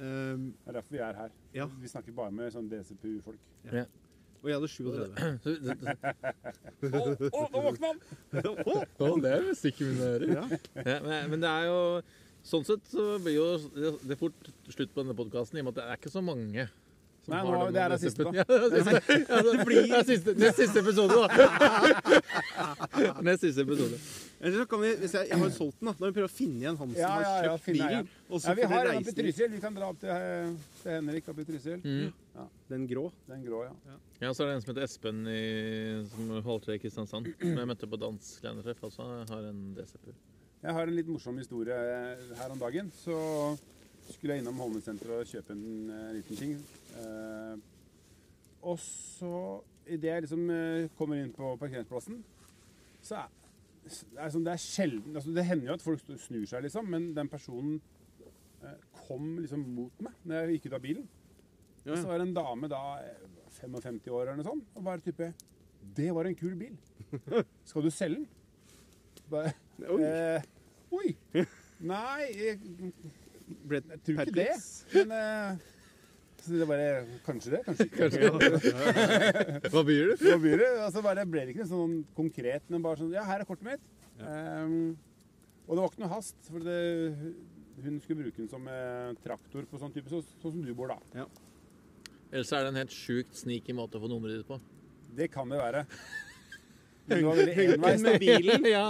Um, Det er derfor vi er her. Ja. Vi snakker bare med sånn DCPU-folk. og jeg hadde 37. Så det- det- Å, nå våkna han! Å, det er musikk i mine ører. Ja. Ja, men, men det er jo Sånn sett så blir jo det, det fort slutt på denne podkasten, i og med at det er ikke så mange. som Nei, nå- den det er det siste, da. Ja, det er siste- ja, det det er siste, nest siste episode, da. Nest siste episode. Eller så kan vi, hvis jeg, jeg har solgt den, da. Da må vi prøve å finne igjen han som Ja, har ja, ja, kjøpt finne bilen. Og så Ja, vi får har en oppe i reise. Trysil. Vi kan dra opp til, eh, til Henrik oppe i Trysil. Mm. Den grå. Den grå, ja. Ja, så er det en som heter Espen i, som holder til i Kristiansand, som jeg møtte på dansk lærertreff, også har en DCP. Jeg har en litt morsom historie her om dagen. Så skulle jeg innom Holmensenteret og kjøpe en eh, liten ting. Eh, og så, idet jeg liksom eh, kommer inn på parkeringsplassen, så er det er, sjelden altså Det hender jo at folk snur seg, liksom, men den personen eh, kom liksom mot meg når jeg gikk ut av bilen. Ja, Og så var det en dame da, eh, 55 år eller noe sånt, og bare type Det var en kul bil. Skal du selge den? Bare, Oi. Eh, oi! Nei, jeg, jeg tror ikke det. Men eh, så det bare Kanskje det, kanskje ikke. Hva byr du? Hva byr du? Og Altså bare ble det ikke sånn konkret, men bare sånn Ja, her er kortet mitt. Ehm, og det var ikke noe hast, for det, hun skulle bruke den som eh, traktor på sånn type, så, sånn som du bor da. Ellers er det en helt sjukt sneaky måte å få nummeret ditt på. Det kan det være. Men det var veldig enveis. med bilen. ja,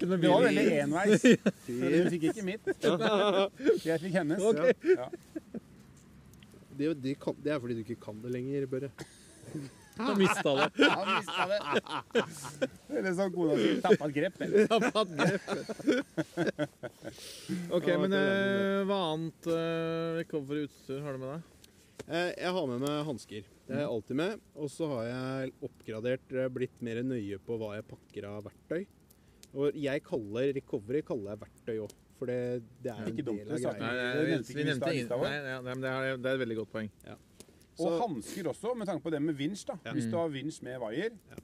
Det var veldig enveis. Hun fikk ikke mitt. Jeg fikk hennes. Ok. Ja. Det, det, kan, det er fordi du ikke kan det lenger, Børre. Han mista det. Han mistet det. Eller som kona si, tappa et grep. det. OK, men eh, hva annet uh, recovery-utstyr har du med deg? Eh, Jeg har med meg hansker. Det er jeg alltid med. Og så har jeg oppgradert, eh, blitt mer nøye på hva jeg pakker av verktøy. Og jeg kaller recovery kaller jeg verktøy òg, for det, det er en Ikke dumt, av det Nei, Det vi ikke vi i nevnte ingen- lista nei, nei, men det, er, det er et veldig godt poeng. Og Så- hansker også, med tanke på det med vinsj. da. Ja. Hvis du har vinsj med vaier, Ja.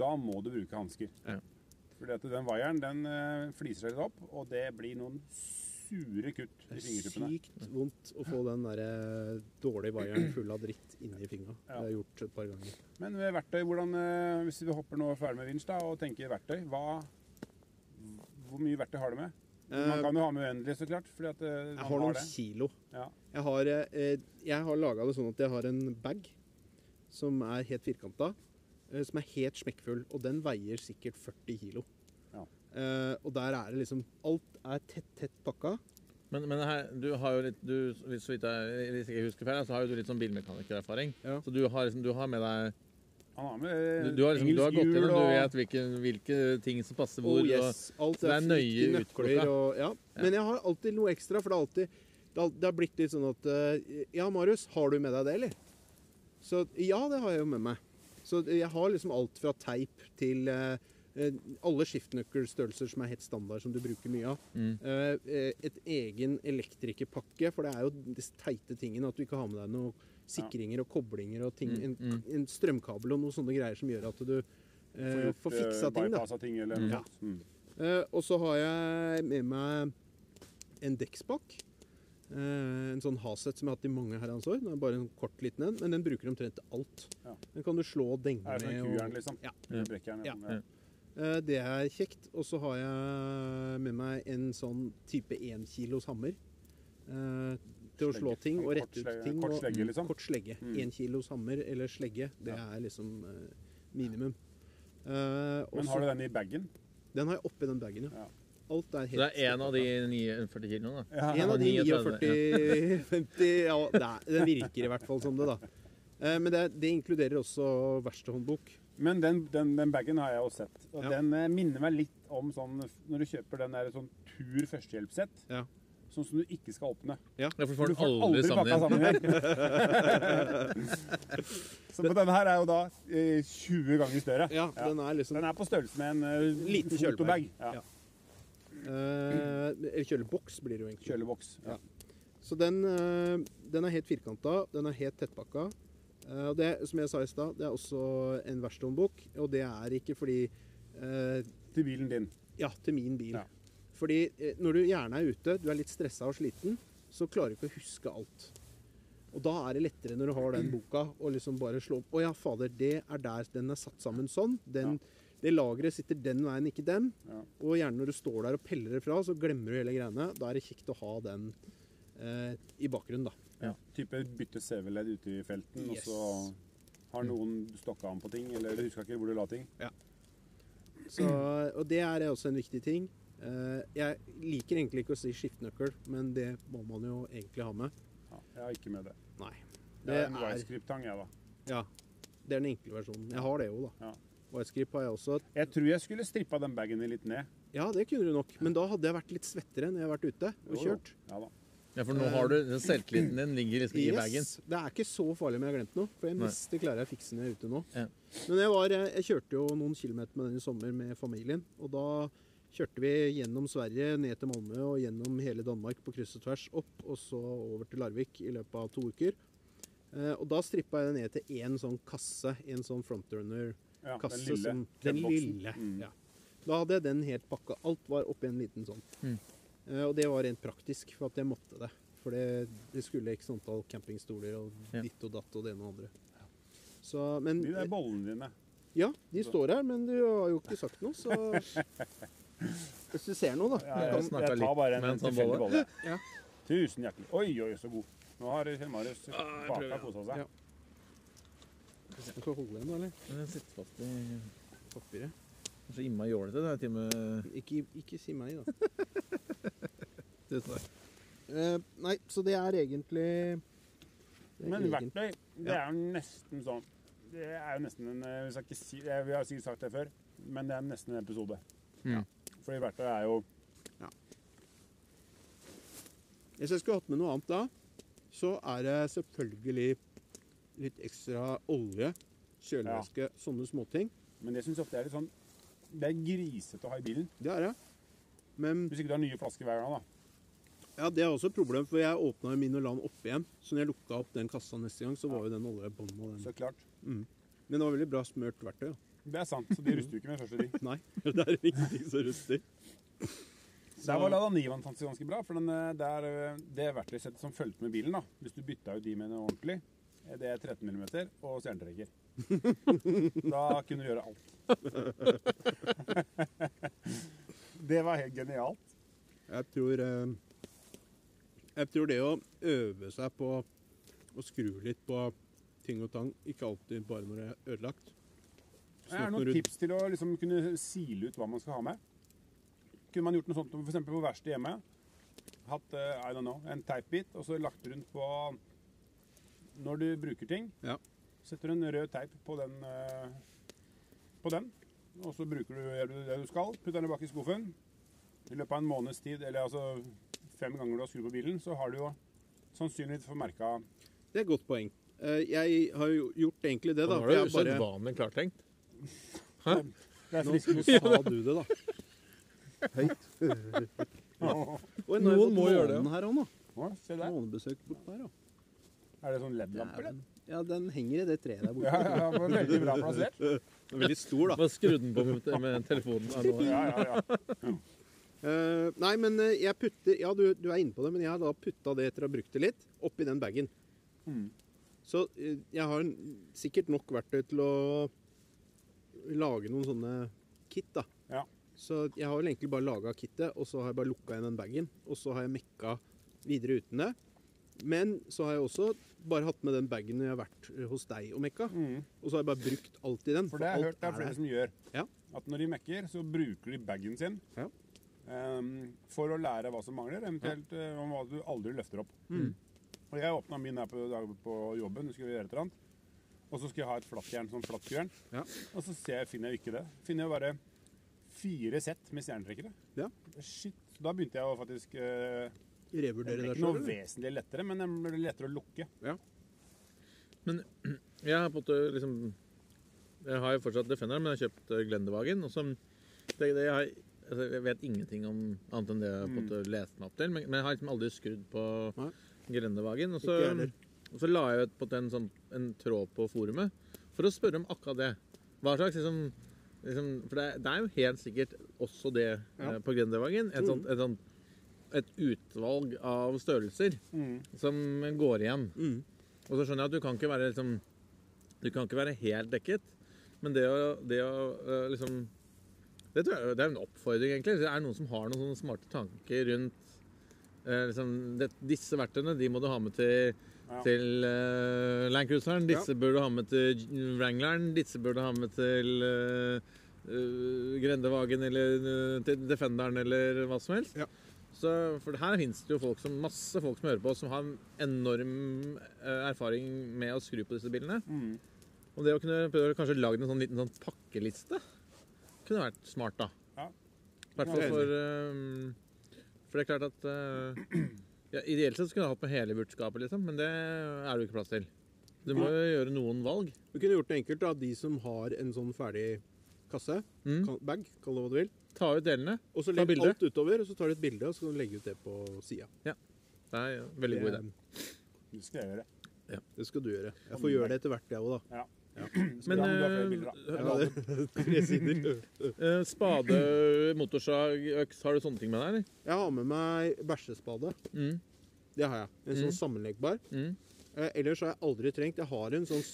da må du bruke hansker. Ja. Fordi at den vaieren den eh, fliser seg litt opp, og det blir noen sure kutt i Det er sykt vondt å få den der eh, dårlige vaieren full av dritt inni fingra. Det har jeg gjort et par ganger. Men med verktøy, hvordan, eh, hvis vi hopper nå ferdig med vinsj da, og tenker verktøy, hva, hvor mye verktøy har du med? Man Eh, kan jo ha med uendelig, så klart. fordi at eh, Jeg har har noen det. kilo. Ja. Jeg har, eh, jeg har laga det sånn at jeg har en bag som er helt firkanta, som er helt smekkfull, og den veier sikkert 40 kilo. Ja. Eh, og der er det liksom Alt er tett, tett pakka. Men, men her, du har jo litt du, hvis, så vidt jeg, hvis jeg husker feil, så har jo du litt sånn bilmekanikererfaring. Ja. Så du har, liksom, du har med deg Han har med Du, du har, liksom, du har gått gjennom, du vet hvilke, hvilke ting som passer hvor. Oh, yes. Alt er, er nøye nøkler og ja. Men jeg har alltid noe ekstra, for det, er alltid, det, har, blitt litt sånn at eh, Ja, Marius, har du med deg det, eller? Så ja, det har jeg jo med meg. Så jeg har liksom alt fra teip til eh, eh, alle skiftnøkkelstørrelser som er helt standard, som du bruker mye av. Mm. Eh, eh, et egen elektrikerpakke, for det er jo disse teite tingene at du ikke har med deg noen sikringer og koblinger og ting. Mm, En, mm. en strømkabel og noen sånne greier som gjør at du Får eh, får eh, fiksa ting, da. ting eller noe Ja. Mm. Eh, og så har jeg med meg en dekkspak. Eh, en sånn Haset som jeg har hatt i mange herrens år. Den er bare en kort liten en, men den bruker omtrent til alt. Ja. Den kan du slå og denge med. det sånn kujern, Og, liksom? Ja. Eller Ja. Eh, det er kjekt. Og så har jeg med meg en sånn type 1 kilos hammer. eh, til å slå ting og rette ut ting. kort og- slegge, liksom? Kort slegge. Mm. 1 kilos hammer eller slegge. Det Ja. er liksom eh, minimum. Eh, også, Men har du den i bagen? Den har jeg oppi den bagen, ja. Ja. Alt er Så det er en av de 49 kiloene, da. Ja. En av de 49 50 Ja, er, virker i hvert fall som det, da. Eh, Men det, det inkluderer også verkstedhåndbok. Men den, den, den bagen har jeg også sett. Og Ja. den eh, minner meg litt om sånn Når du kjøper den der sånn tur førstehjelpssett, Ja. Sånn som du ikke skal åpne. Ja, for du får du den aldri sammen pakka igjen. sammen igjen. Så på denne her er jo da eh, 20 ganger større. Ja, den er liksom Den er på størrelse med en uh, Liten kjølebag. Ja. Ja. eh, Eller kjøleboks blir det jo egentlig. Kjøleboks. Ja. Ja. Så den, eh, den er helt firkanta, den er helt tettpakka. Eh, og det, som jeg sa i stad, det er også en verkstedhåndbok. Og det er ikke fordi eh, Til bilen din. Ja, til min bil. Ja. Fordi eh, når du gjerne er ute, du er litt stressa og sliten, så klarer du ikke å huske alt. Og da er det lettere når du har den boka, å liksom bare slå opp Å ja, fader, det er der den er satt sammen sånn. Den, Det lageret sitter den veien, ikke den. Ja. Og gjerne når du står der og peller det fra, så glemmer du hele greiene. Da er det kjekt å ha den eh, i bakgrunnen, da. Ja. Type bytte CV-ledd ute i felten, Yes. og så har noen stokka an på ting, eller du huska ikke hvor du la ting. Så, og det er også en viktig ting. Eh, jeg liker egentlig ikke å si skiftenøkkel, men det må man jo egentlig ha med. Ja, jeg har ikke med det. Nei. Det er en Wisecrypt-tang, jeg, da. Ja. Det er den enkle versjonen. Jeg har det jo, da. Ja. Whitescript har jeg også. Jeg tror jeg skulle strippa den bagen litt ned. Ja, det kunne du nok. Men da hadde jeg vært litt svettere når jeg har vært ute og Jo, jo. Ja da. Ja, for nå har du den selvtilliten din ligger liksom i bagen. Det er ikke så farlig om jeg har glemt noe, for jeg mister klarer jeg å fikse når jeg er ute nå. Ja. Men jeg, var, jeg kjørte jo noen kilometer med den i sommer med familien. Og da kjørte vi gjennom Sverige, ned til Malmö og gjennom hele Danmark på kryss og tvers opp, og så over til Larvik i løpet av to uker. Eh, og da strippa jeg det ned til én sånn kasse, en sånn frontrunner-kasse. Ja, den lille. som, den lille. Mm. Ja. Da hadde jeg den helt pakka. Alt var oppi en liten sånn. Mm. Eh, og det var rent praktisk, for at jeg måtte det. For det, det skulle ikke sånt antall campingstoler og Ja. ditt og datt og det ene og andre. Så, men De der bollene dine. Ja, de står her, men du har jo ikke sagt noe, så Hvis du ser noe, da. Ja, Jeg jeg, jeg tar bare en, en sånn tilfeldig bolle. bolle. Ja. Tusen hjertelig. Oi, oi, så god. Nå har Kjell Marius baka ja. kosa seg. Ja. Du skal holde den, eller? Den sitter fast i Papiret. Det er så innmari jålete. Det er til og med Ikke, ikke si meg, da. Eh, nei, så det er egentlig det er Men egentlig- verktøy, det er jo nesten sånn Det er jo nesten en eh, Vi, skal ikke si, eh, vi har sikkert sagt det før, men det er nesten en episode. Mm. Fordi verktøy er jo Hvis jeg skulle hatt med noe annet da, så er det selvfølgelig litt ekstra olje, kjølevæske, sånne småting. Men det syns ofte er litt sånn Det er grisete å ha i bilen. Det er det. Men Hvis ikke du har nye flasker hver gang, da. ja, det er også et problem, for jeg åpna min og la den opp igjen. Så når jeg lukka opp den kassa neste gang, så var jo den av den. Så klart. Men det var veldig bra smørt verktøy. da. Det er sant. Så de ruster jo ikke med første ring. Nei, det er ingenting som ruster. Der var Lada Nivan faktisk ganske bra. For den, eh, der, eh, det verktøysettet som fulgte med bilen, da, hvis du bytta ut de med noe ordentlig, eh, det er 13 mm og stjernetrekker. Da kunne du gjøre alt. det var helt genialt. Jeg tror Jeg tror det å øve seg på å skru litt på ting og tang, ikke alltid bare når det er ødelagt. Er det noen tips til å liksom kunne sile ut hva man skal ha med. Kunne man gjort noe sånt f.eks. på verkstedet hjemme? Hatt eh, I don't know, en teipbit og så lagt rundt på Når du bruker ting, Ja. setter du en rød teip på den, eh, på den. Og så bruker du, gjør du det du skal. Putter den bak i skuffen. I løpet av en måneds tid, eller altså fem ganger du har skrudd på bilen, så har du jo sannsynligvis fått merka Det er et godt poeng. Eh, jeg har jo gjort egentlig det, Nå da. har for du usedvanlig klartenkt. Det er nå, frisk nå luft. sa du det, da. Høyt. Oi, nå Noen må gjøre det, ja. her også, nå. Se der. Månebesøk bort der, ja. Er det sånn LED-lampe, eller? Ja, den henger i det treet der borte. Ja, ja, ja, men veldig bra plassert. Den er veldig stor, da. Bare skru den på med, med telefonen. Her nå- Ja, ja, ja. Uh, nei, men eh, jeg putter Ja, du, du er inne på det, men jeg har da putta det etter å ha brukt det litt, oppi den bagen. Mm. Så eh, jeg har en- sikkert nok verktøy til å lage noen sånne kit, da. Ja. Så jeg har vel egentlig bare laga kittet, og så har jeg bare lukka igjen den bagen. Og så har jeg mekka videre uten det. Men så har jeg også bare hatt med den bagen når jeg har vært hos deg og mekka. Mm. Og så har jeg bare brukt alt i den. For det har jeg hørt det er flere som gjør. Ja. At når de mekker, så bruker de bagen sin Ja. um, for å lære hva som mangler, eventuelt eh, om hva du aldri løfter opp. Mm. Og jeg åpna min her på, på jobben, skulle gjøre et eller annet. Og så skal jeg ha et flattjern, sånn flattjern. Ja. Og så ser jeg, finner jeg ikke det. Finner jeg bare fire sett med stjernetrekkere. Ja. Shit. Da begynte jeg å faktisk uh, Revurdere det sjøl? ikke noe eller? vesentlig lettere, men det ble lettere å lukke. Men jeg har på en måte liksom Jeg har jo fortsatt Defender, men jeg har kjøpt eh, Glendevagen. Og så det, det jeg, har, altså, jeg vet ingenting om annet enn det jeg har fått mm. lest meg opp til. Men, men jeg har liksom aldri skrudd på Nei. Glendevagen. Og så. Og så la jeg ut på en, sånn, en tråd på forumet for å spørre om akkurat det. Hva slags liksom, liksom For det, det er jo helt sikkert også det Ja. eh, på Grendevagen. Et, sånt, et, sånt, et utvalg av størrelser som går igjen. Mm. Og så skjønner jeg at du kan ikke være liksom Du kan ikke være helt dekket. Men det å, det å øh, liksom det, tror jeg, det er en oppfordring, egentlig. Det er noen som har noen sånne smarte tanker rundt eh, liksom, det, Disse verktøyene de må du ha med til, Ja. til uh, Landcruiseren. Disse bør du ha med til Wrangleren. Disse bør du ha med til uh, Grendevagen eller eh, til Defenderen eller hva som helst. Ja. Så, for her finnes det jo folk som, masse folk som hører på, som har enorm eh, erfaring med å skru på disse bilene. Mm. Og det å kunne prøve kanskje lage en sånn liten sånn pakkeliste kunne vært smart, da. Ja. I hvert fall for For det er klart at eh, ja, Ideelt sett skulle du hatt med hele burtskapet, liksom, men det er det jo ikke plass til. Du må jo gjøre noen valg. Du kunne gjort det enkelt, da. De som har en sånn ferdig kasse, Mm. bag, kall det hva du vil. Ta ut delene. Og så Ta legg bilde. alt utover, og så tar du et bilde, og så kan du legge ut det på sida. Det er en veldig god idé. Det skal jeg gjøre. Det skal du gjøre. Jeg får gjøre det etter hvert, jeg òg, da. Men Ja, men eh, tre sider. eh, spade, motorsag, øks, har du sånne ting med deg, eller? Jeg har med meg bæsjespade. Mm. Det har jeg. En sånn Mm. sammenleggbar. Mm. Eh, ellers har jeg aldri trengt Jeg har en sånn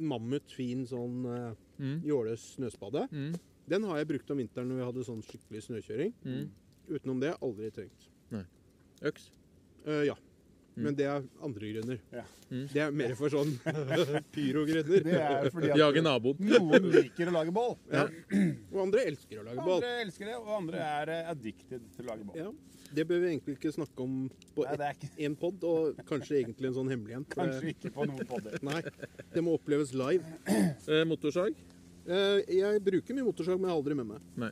mammutfin fin sånn eh, Mm. jåle snøspade. Mm. Den har jeg brukt om vinteren når vi hadde sånn skikkelig snøkjøring. Mm. Utenom det aldri trengt. Nei. Øks. Eh, ja. Mm. Men det er andre grunner. Ja. Mm. Det er mer for sånn pyrogrunner. Det er fordi at Jage naboen. noen liker å lage bål. Ja. Og andre elsker å lage bål. Andre elsker det, og andre er eh, addicted til å lage bål. Ja. Det bør vi egentlig ikke snakke om på én pod, og kanskje egentlig en sånn hemmelig en. kanskje ikke på noen podder. Nei, det må oppleves live. Eh, motorsag. Eh, Jeg bruker mye motorsag, men jeg har aldri med meg. Nei.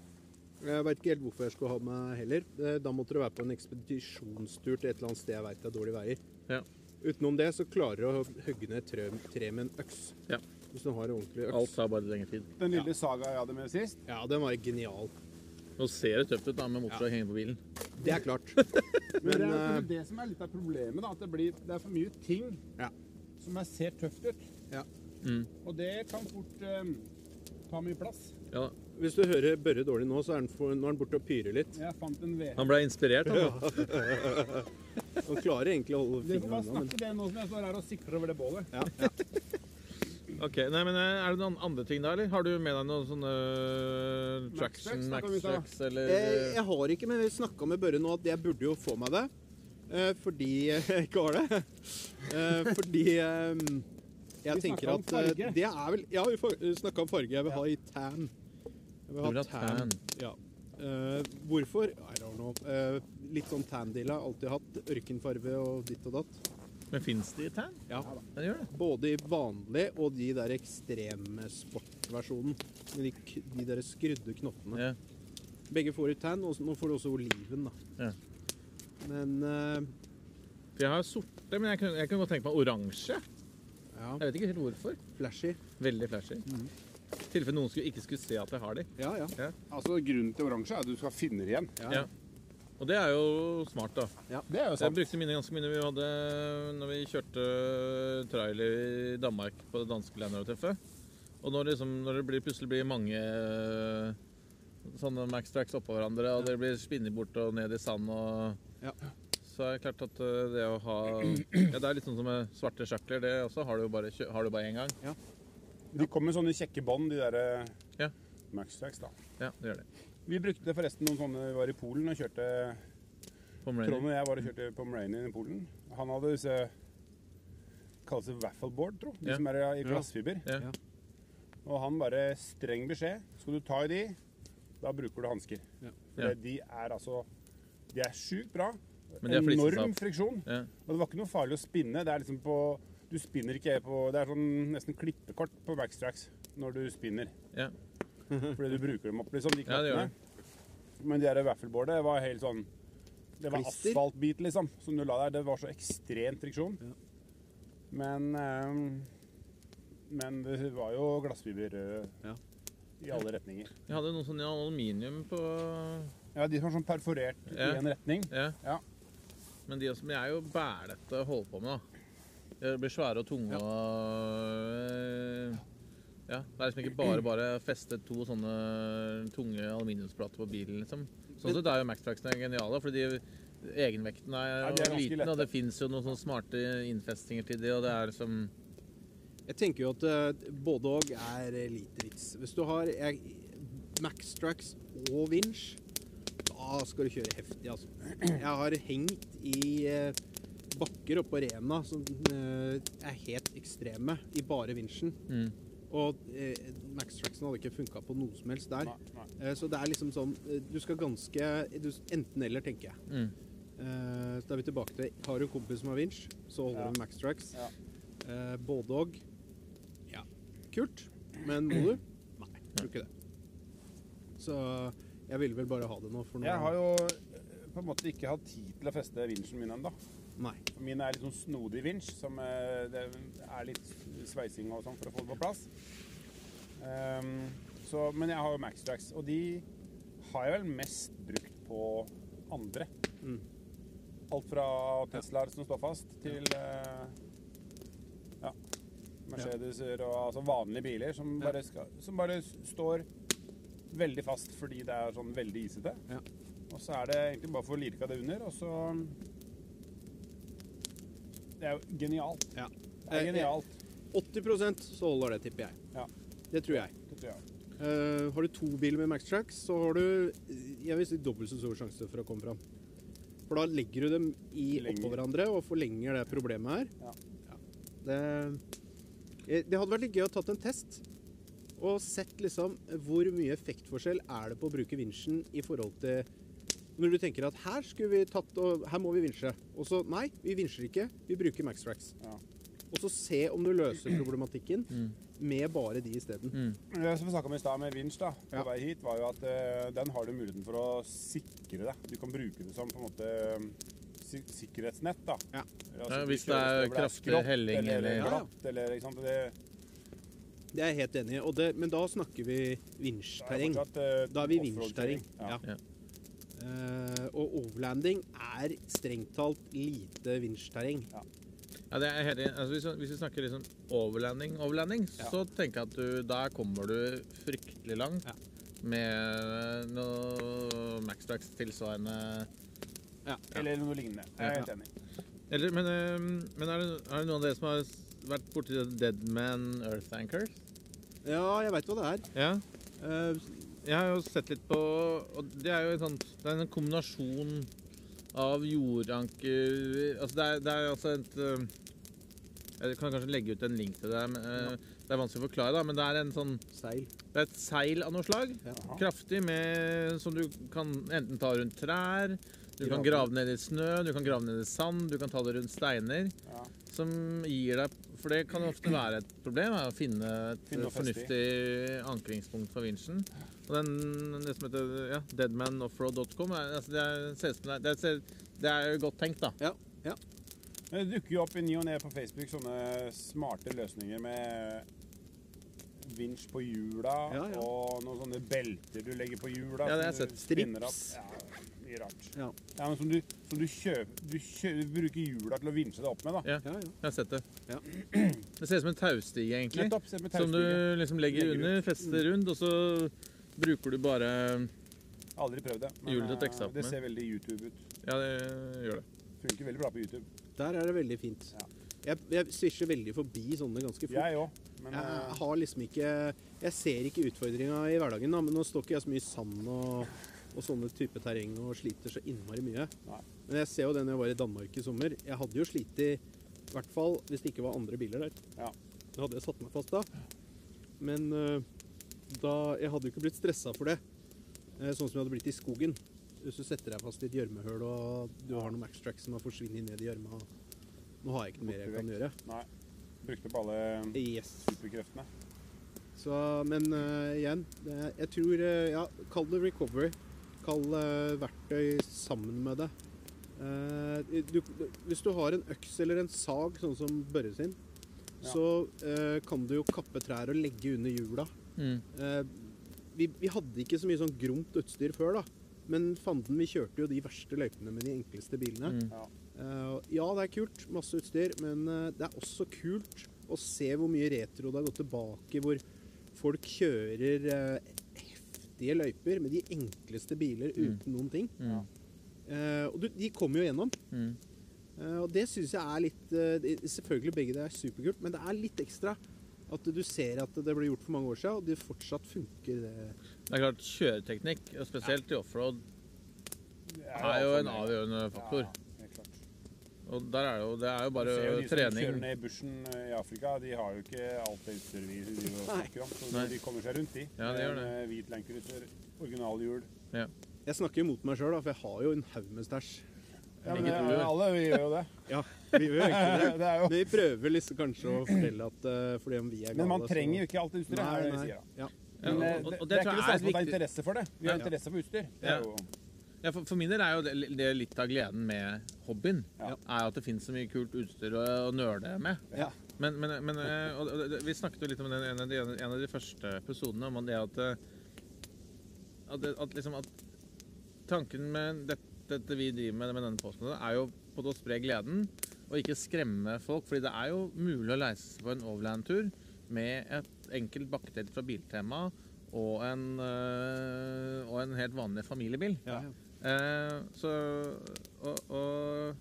Jeg veit ikke helt hvorfor jeg skulle ha med heller. Eh, Da måtte du være på en ekspedisjonstur til et eller annet sted jeg veit det er dårlige veier. Ja. Utenom det så klarer du å hogge ned et tre, tre med en øks. Ja. Hvis du har en ordentlig øks. Alt tar bare lengre tid. Den lille saga jeg hadde med sist, Ja, den var genial. Nå ser det tøft ut da, med motorsag hengende på bilen. Det er klart. Men det er eh, det som er litt av problemet, da. At det, blir, det er for mye ting Ja. som er, ser tøft ut. Ja. Mm. Og det kan fort eh, ta mye plass. Ja, da. Hvis du hører Børre dårlig nå, så er han, for, nå er han borte og pyrer litt. Jeg fant en ved... Han ble inspirert, han. da. Han klarer egentlig å holde Du får bare fingrene unna. men- snakke det nå som jeg står her og sikrer over det bålet. Ja, ja. Ok, nei, men eh, Er det noen andre ting da, eller? Har du med deg noen sånne uh, traction, Maxtrax. Maxtrax, eller Jeg, jeg har ikke, men vi snakka med Børre nå at jeg burde jo få meg det. Uh, fordi jeg ikke har det. Uh, fordi um, jeg Vi tenker om at farge. det er vel Ja, vi snakka om farge. Jeg vil ha i tan. Jeg vil ha tan. Ja. Uh, hvorfor? I don't know. Uh, litt sånn tan-deal har jeg alltid hatt. Ørkenfarge og ditt og datt. Men fins de i tan? Ja. Gjør det. Både i vanlig og de der ekstreme sportversjonen. Med de, de der skrudde knottene. Ja. Begge får i tan, og nå får du også oliven, da. Ja. Men uh, jeg har sorte, men jeg kunne, jeg kunne godt tenke meg oransje. ja, Jeg vet ikke helt hvorfor. flashy. Veldig flashy. I tilfelle noen skulle, ikke skulle se at jeg har de. Ja, ja. Altså, Grunnen til oransje er at du skal finne det igjen. ja. Ja. Og det er jo smart, da. Det er jo Jeg sant. brukte mine ganske mye vi, hadde, når vi kjørte trailer i Danmark på det danske landrovertreffet. Og når, liksom, når det blir, plutselig blir mange eh, sånne Max Tracks oppå hverandre, og det blir spinnet bort og ned i sand og Ja. Så er det klart at eh, det å ha Ja, det er litt sånn som med svarte sjakler. Det også har du jo bare, kjø- har du bare én gang. De kommer med sånne kjekke bånd, de derre Ja. Maxtrax, da. Ja, det gjør det. Vi brukte forresten noen sånne Vi var i Polen og kjørte Pomeranian. Trond og jeg var og kjørte på Maranian i Polen. Han hadde disse Kalles det waffleboard, tro. De Ja. som er i glassfiber. Ja. Ja. Og han bare streng beskjed. Skal du ta i de, da bruker du hansker. Ja. For Ja. de er altså De er sjukt bra. Men de flisset Enorm friksjon. Ja. Og det var ikke noe farlig å spinne. Det er liksom på Du spinner ikke på Det er sånn nesten klippekort på backstracks når du spinner. Ja. Fordi du bruker dem opp, liksom, de Ja, det gjør knottene. Men de der vaffelboardet var helt sånn Det var Klister. asfaltbit, liksom, som du la der. Det var så ekstremt friksjon. Ja. Men ehm, Men det var jo glassfiber eh, Ja. i alle retninger. Jeg hadde noe sånn aluminium på Ja, de som var sånn perforert Ja. i en retning. Ja. Ja. Men de som jeg er jo bælete holder holde på med, da. De blir svære og tunge Ja. og eh, Ja. Det er liksom ikke bare bare feste to sånne tunge aluminiumsplater på bilen, liksom. Sånn sett er jo Maxtraxene geniale, fordi egenvekten er, Ja, er liten, lett. og det fins jo noen sånne smarte innfestinger til de, og det er liksom Jeg tenker jo at eh, både og er eh, lite vits. Hvis du har Maxtrax og vinsj, da skal du kjøre heftig, altså. Jeg har hengt i eh, bakker oppå Rena som eh, er helt ekstreme, i bare vinsjen. mm. Og eh, Maxtraxen hadde ikke funka på noe som helst der. Nei, nei. Eh, så det er liksom sånn eh, Du skal ganske du, Enten eller, tenker jeg. Mm. Eh, så da er vi tilbake til Har du en kompis som har vinsj, så holder Ja. du med Maxtrax. Ja. Eh, både og. Ja, kult. Men må du? Nei, jeg tror ikke det. Så jeg ville vel bare ha det nå for nå. Jeg har jo på en måte ikke hatt tid til å feste vinsjen min ennå. Nei. Min er litt sånn snodig vinsj, som eh, det er litt sveising og sånn for å få det på plass. Um, så, men jeg har jo Maxtrax, og de har jeg vel mest brukt på andre. Mm. Alt fra Teslaer som står fast, til uh, ja, Mercedeser og altså vanlige biler som bare, skal, som bare står veldig fast fordi det er sånn veldig isete. Ja. Og så er det egentlig bare for å lirke det under, og så Det er jo genialt. Ja. Det er genialt. 80 så holder det, tipper jeg. Ja. Det tror jeg. Det tror jeg. Uh, har du to biler med Maxtrax, så har du jeg vil si dobbelt så stor sjanse for å komme fram. For da legger du dem i oppå hverandre og forlenger det problemet her. Ja. Det, eh, det hadde vært litt gøy å tatt en test og sett liksom hvor mye effektforskjell er det på å bruke vinsjen i forhold til når du tenker at her skulle vi tatt og her må vi vinsje. Og så nei, vi vinsjer ikke, vi bruker Maxtrax. Ja. Og så se om du løser problematikken Mm. med bare de isteden. Mm. Det som vi snakka om i stad med vinsj da, på Ja. vei hit, var jo at uh, den har du muligheten for å sikre deg. Du kan bruke det som på en måte sik sikkerhetsnett. da. Ja. Altså, Ja, hvis det er kraftig helling eller, eller- glatt, eller ikke sant? Det, Det er jeg helt enig i. Men da snakker vi er vinsjterreng. eh, Da er vi offroad-kjøring. vinsjterreng. Ja. Ja. Eh, og overlanding er strengt talt lite vinsjterreng. Ja, det er helt enig. Altså, hvis, vi- hvis vi snakker liksom overlanding, overlanding så tenker jeg at du, da kommer du fryktelig langt Ja. med noe Maxtrax tilsvarende ja. Eller noe lignende. Jeg er helt enig. Eller, men, eh, men er, det, er det noen av dere som har vært borti Deadman Earth Anchors? Ja, jeg veit hva det er. Ja. Eh, Jeg har jo sett litt på Og det er jo en sånn Det er en kombinasjon av jordanker Altså det er, det er altså et øh, Jeg kan kanskje legge ut en link til det. Men, ja. det er vanskelig å forklare, da, men det er en sånn seil. Det er et seil av noe slag. Ja. Kraftig, med, som du kan enten ta rundt trær, du kan Grave. ned i snø, du kan grave ned i sand, du kan ta det rundt steiner. Ja. Som gir deg For det kan ofte være et problem, å finne et Finne fornuftig ankringspunkt for vinsjen. Og den, det som heter ja, deadmanoffroad.com, altså det, er, som det, er- det, er godt tenkt, da. Ja. ja. Men det dukker jo opp i ny og ne på Facebook sånne smarte løsninger med vinsj på hjula Ja, ja. og noen sånne belter du legger på hjula. Ja, det har jeg sett. Strips. Ja, mye rart. Ja. Ja, men som du, som du kjøper du, kjøper, du bruker hjula til å vinsje deg opp med, da. Ja, ja, ja. jeg har sett det. Ja. Det ser ut som en taustige, egentlig. Nettopp. Med Som du liksom legger Legger under, fester rundt, og så bruker du bare Aldri prøvd det. Hjulet til å eh, det ser veldig YouTube ut. Ja, det gjør det. Funker veldig bra på YouTube. Der er det veldig fint. Ja. Jeg, jeg svisjer veldig forbi sånne ganske fort. Jeg òg, men Jeg eh, har liksom ikke Jeg ser ikke utfordringa i hverdagen, da, men nå står ikke jeg så mye i sand og, og sånne type terreng og sliter så innmari mye. Nei. Men jeg ser jo det når jeg var i Danmark i sommer. Jeg hadde jo slitt i i hvert fall hvis det ikke var andre biler der. Ja. Da hadde jeg satt meg fast da. Men øh, da Jeg hadde jo ikke blitt stressa for det, eh, sånn som jeg hadde blitt i skogen. Hvis du setter deg fast i et gjørmehull og du har noen Maxtrack som har forsvunnet ned i gjørma Nå har jeg ikke noe mer jeg kan gjøre. Nei. Brukte opp alle Yes. superkreftene. Så, men uh, igjen, jeg tror uh, Ja, kall det recovery. Kall uh, verktøy sammen med det. Du, hvis du har en øks eller en sag, sånn som Børre sin, Ja. så kan du jo kappe trær og legge under hjula. Mm. Eh, vi, vi hadde ikke så mye sånn gromt utstyr før, da. Men fanden, vi kjørte jo de verste løypene med de enkleste bilene. Mm. Ja. Eh, ja, det er kult, masse utstyr, men eh, det er også kult å se hvor mye retro det har gått tilbake, hvor folk kjører heftige løyper med de enkleste biler uten noen ting. Mm. Eh, og du, de kommer jo gjennom. Mm. Eh, og det syns jeg er litt Selvfølgelig begge det er superkult, men det er litt ekstra. At du ser at det ble gjort for mange år siden, og det fortsatt funker. Det. Det er klart, kjøreteknikk, og spesielt i offroad, er jo en avgjørende faktor. Ja. Og der er det jo, det er jo bare jo de som kjører ned i bushen eh, i Afrika, de har jo ikke alt det utstyret vi driver og snakker om. Så Nei. de kommer seg rundt, de. Ja, de gjør det. Hvit Landcruiser, originalhjul. Jeg snakker jo mot meg sjøl, for jeg har jo en haug med stæsj. Ja, men det, alle vi gjør jo det. Ja, vi gjør egentlig det. det er jo. Men vi prøver liksom kanskje å fortelle at uh, fordi om vi er gale Men man så- trenger jo ikke alt utstyret. Nei, er det vi sier, da. Ja. Ja, Men, eh, og, og, det, og det er ikke det samme som at det er interesse for det. Vi har interesse for utstyr. Det Ja. er jo Ja, for, for min del er jo det, det litt av gleden med hobbyen. Ja. Er at det finnes så mye kult utstyr å, å nøle med. Ja. Men, men, men eh, og, og, vi snakket jo litt om den, en, av de, en av de første episodene om det at at, at, liksom, at tanken med dette, dette vi driver med med denne posten, er jo på å spre gleden og ikke skremme folk. fordi det er jo mulig å leise seg på en overland-tur med et enkelt bakketelt fra Biltema og en, øh, og en helt vanlig familiebil. Ja. Eh, så og, og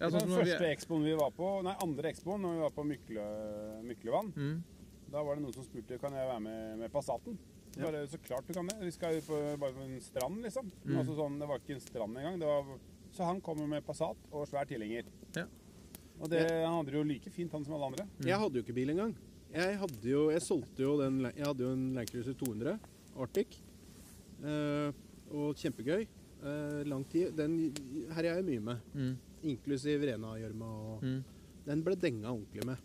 ja, sånn som den når vi- første expoen vi var på, nei, andre expoen når vi var på Mykle, Myklevann. Mm. Da var det noen som spurte kan jeg være med med Passaten. Så Bare, så klart du kan det. Vi skal jo på, bare på en strand, liksom. Mm. Altså sånn, det var ikke en strand engang. Det var, så han kommer med Passat og svær tilhenger. Ja. Og det, han hadde det jo like fint, han som alle andre. Jeg hadde jo ikke bil engang. Jeg hadde jo, jeg solgte jo den Jeg hadde jo en Land Cruiser 200 Arctic. Eh, og kjempegøy. Eh, lang tid. Den herja jeg mye med. Mm. Inklusiv Rena-gjørma. og Mm. Den ble denga ordentlig med.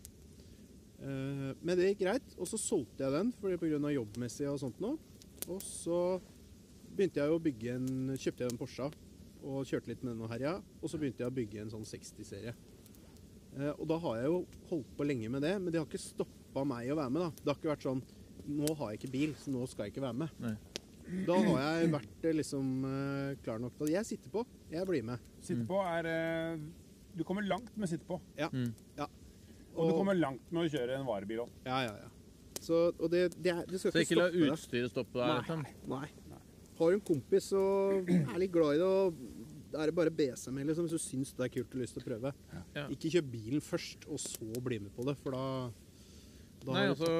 Eh, men det gikk greit. Og så solgte jeg den fordi på grunn av jobbmessig og sånt noe. Og så begynte jeg å bygge en Kjøpte jeg en Porsche og kjørte litt med den og herja. Og så begynte jeg å bygge en sånn 60-serie. Eh, og da har jeg jo holdt på lenge med det, men det har ikke stoppa meg å være med. da. Det har ikke vært sånn Nå har jeg ikke bil, så nå skal jeg ikke være med. Nei. Da har jeg vært eh, liksom klar nok til at jeg sitter på. Jeg blir med. Sitte på er Du kommer langt med sitte på. Ja. Mm. ja. Og, du kommer langt med å kjøre en varebil òg. Ja, ja, ja. Så, og det, det, er, det skal Så ikke ikke la utstyret stoppe deg. Nei. Nei. Har du en kompis og er litt glad i det, og da er det bare å be seg med, liksom, hvis du syns det er kult og lyst til å prøve. Ja. Ikke kjøp bilen først, og så bli med på det, for da Nei, altså.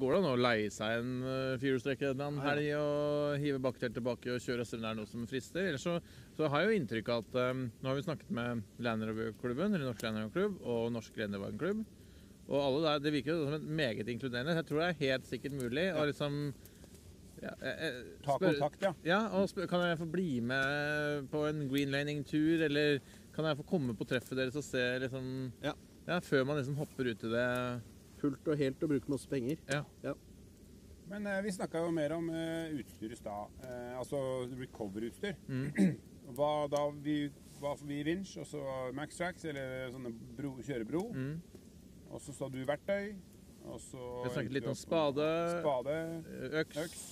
Går det an å leie seg en uh, firehjulstrekker en helg og hive bakketelt tilbake og kjøre hvis der er noe som frister? Ellers så, så har jeg jo inntrykk av at um, Nå har vi snakket med Land Rover-klubben, eller Norsk Land Rover-klubb, og Norsk Rennevagen-klubb. Og alle der, Det virker jo som et meget inkluderende. Jeg tror det er helt sikkert mulig å liksom ja, eh, eh, Ta kontakt, ja. Ja, og spør, Kan jeg få bli med på en greenlaning-tur, eller kan jeg få komme på treffet deres og se liksom Ja. ja, Før man liksom hopper ut i det. Fullt og helt og bruke masse penger. Ja. Men eh, vi snakka jo mer om eh, utstyr i stad. Eh, altså recover-utstyr. Mm. Hva da vi var forbi i og så Max Tracks, eller sånne bro, kjørebro. Mm. Og så sa du verktøy. Og så Vi snakket litt om spade, Spade. øks, Øks.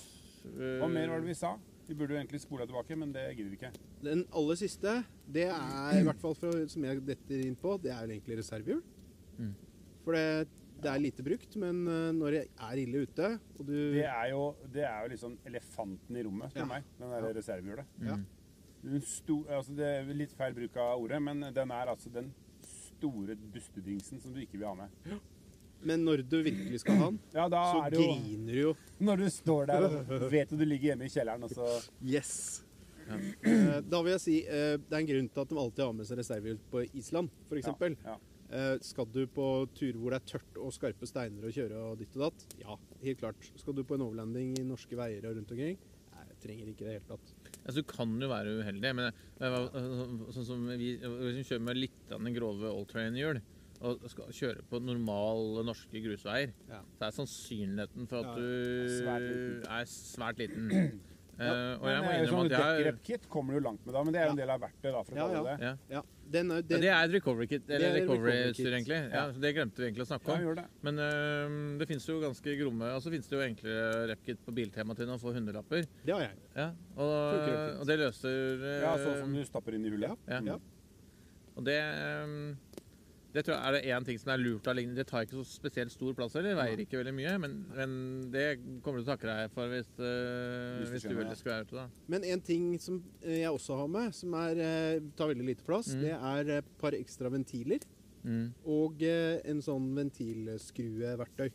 Hva mer var det vi sa? Vi burde jo egentlig spole tilbake, men det gidder vi ikke. Den aller siste, det er i hvert fall fra, som jeg detter inn på, det er egentlig reservehjul. Mm. For det, det er lite brukt, men eh, når det er ille ute, og du Det er jo, det er jo liksom elefanten i rommet, for Ja. meg. Den der reservehjulet. Ja. Altså det er litt feil bruk av ordet, men den er altså den store dustedingsen som du ikke vil ha med. Men når du virkelig skal ha den, Ja, så det jo griner du jo. Når du står der og vet at du ligger hjemme i kjelleren, og så Yes! Eh, Da vil jeg si eh, det er en grunn til at de alltid har med seg reservehjul på Island, f.eks. Ja, ja. Eh, Skal du på turer hvor det er tørt og skarpe steiner å kjøre og ditt og datt? Ja, helt klart. Skal du på en overlanding i norske veier og rundt omkring? Nei, jeg trenger ikke det i det hele tatt. Altså, du kan jo være uheldig, men det sånn som vi, hvis vi kjører med litt av den grove alltrain-hjul og skal kjøre på normale norske grusveier, Ja. så er sannsynligheten for at Ja, du svært liten. er svært liten. Eh, og jeg må eh, innrømme sånn at jeg dekkrep-kit kommer du langt med da, men det er jo en del av verktøyet for å Ja, ja. det. ja. Ja, den er, Ja, den, det er et recovery kit, eller Det er et recovery-utstyr, recovery egentlig. Ja, det glemte vi egentlig å snakke om. det. Men øh, det fins jo ganske gromme Og så fins det jo enklere rep-kit på Biltema til å få hundrelapper. det har jeg. Ja, og, og det løser øh, Ja, sånn som du stapper inn i hullet. ja. Ja. Og det ehm, det tror jeg er det én ting som er lurt av lignende. Det tar ikke så spesielt stor plass, eller veier ikke veldig mye, men, men det kommer du til å takke deg for hvis, eh, Hvis du hvis du veldig det. skulle være ute. da. Men en ting som eh, jeg også har med, som er, eh, tar veldig lite plass, Mm. det er et par ekstra ventiler Mm. og en sånn ventilskrueverktøy.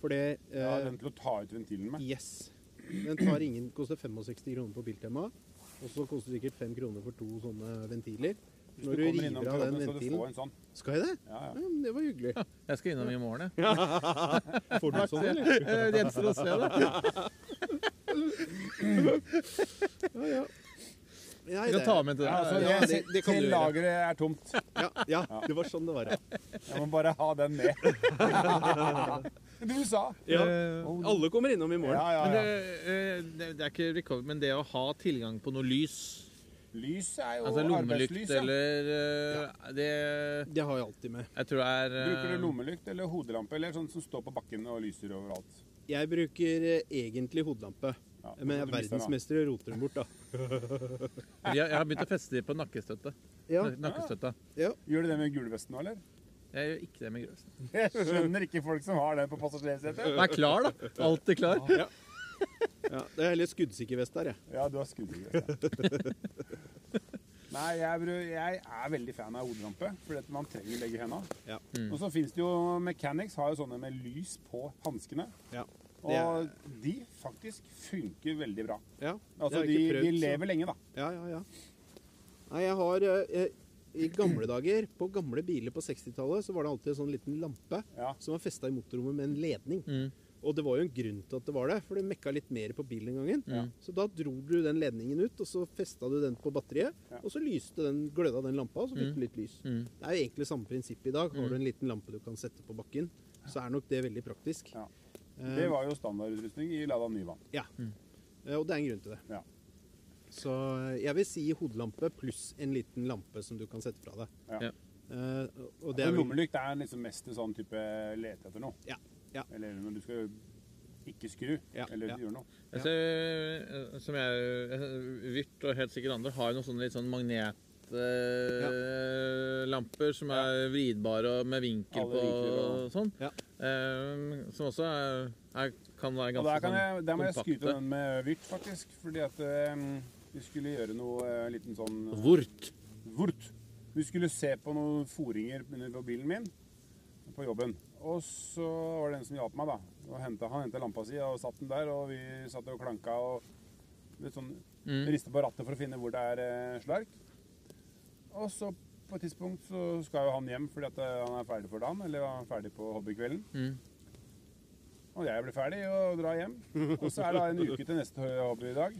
For det Ja, den til å ta ut ventilen med. Yes. Den tar ingen, koster 65 kroner på Biltema. Og så koster det sikkert 5 kroner for to sånne ventiler. Hvis Når du du kommer innom river av den ventilen sånn. Skal jeg det? Ja, ja. Ja, det var hyggelig. Jeg skal innom i morgen, jeg. Får du sånn, eller? Det gjenstår å se, da. Ja, ja. Nei, det- kan ta med til Ja, altså. Ja, det- det til lageret er tomt. Ja, ja, det var sånn det var. ja. Jeg må bare ha den med. Du sa. Ja. Eh, Alle kommer innom i morgen. Ja, ja, Men det, eh, det, det er ikke men det å ha tilgang på noe lys, Lys er jo altså lommelykt arbeidslys. Ja. eller eh, Det Det har jeg alltid med. Jeg tror det er uh, Bruker du lommelykt eller hodelampe, eller sånn som står på bakken og lyser overalt? Jeg bruker eh, egentlig hodelampe. Ja, Men jeg er den, verdensmester i å rote dem bort, da. jeg, jeg har begynt å feste dem på nakkestøtta. Ja, Nakkestøtta. ja. Gjør du det med gulvesten nå, eller? Jeg gjør ikke det med gulvesten. Jeg skjønner ikke folk som har den på passasjersetet. Vær klar, da. Alltid klar. ja. Det er heller skuddsikker vest der, jeg. Ja, du har skuddsikker vest. Nei, jeg, jeg er veldig fan av hodelampe, fordi man trenger begge hendene. Ja. Mm. Og så finnes det jo Mechanics har jo sånne med lys på hanskene. Ja. Er- Og de faktisk funker veldig bra. Ja, Altså, de, prøvd, de så- lever lenge, da. Ja, ja, ja. Nei, jeg har eh, I gamle dager, på gamle biler på 60-tallet, så var det alltid en sånn liten lampe Ja. som var festa i motorrommet med en ledning. Mm. Og det var jo en grunn til at det var det, for det mekka litt mer på bilen den gangen. Ja. Så da dro du den ledningen ut, og så festa du den på batteriet, Ja. og så lyste den, gløda den lampa, og så fikk du litt lys. Mm. Det er jo egentlig samme prinsipp i dag. Har du en liten lampe du kan sette på bakken, så er nok det veldig praktisk. Ja. Eh, Det var jo standardutrustning i Lada Nyvann. Ja. Eh, Og det er en grunn til det. Ja. Så eh, jeg vil si hodelampe pluss en liten lampe som du kan sette fra deg. Ja. Eh, og det er vel- lommelykt er liksom mest en sånn type lete etter noe. Ja. Ja. Eller når du skal ikke skru, Ja, eller ja. gjøre noe. Jeg ser, eh, som jeg Virt og helt sikkert andre har jo noen sånne litt sånn magnetlamper som er vridbare og med vinkel Alle på vinkler og- sånn. Ja. Eh, som også er, er, kan være ganske der, kan jeg, sånn der må jeg skryte den med Wirt faktisk. Fordi at eh, vi skulle gjøre noe eh, liten sånn Vort. Vort. Vi skulle se på noen foringer under på bilen min på jobben. Og så var det en som hjalp meg, da. Og hentet, han henta lampa si og satt den der, og vi satt og klanka og litt sånn Mm. rista på rattet for å finne hvor det er eh, slark. Og så på et tidspunkt så skal jo han hjem fordi at eh, han er ferdig for dagen, eller han er ferdig på hobbykvelden. Mm. Og jeg blir ferdig og drar hjem. Og så er det en uke til neste hobbydag.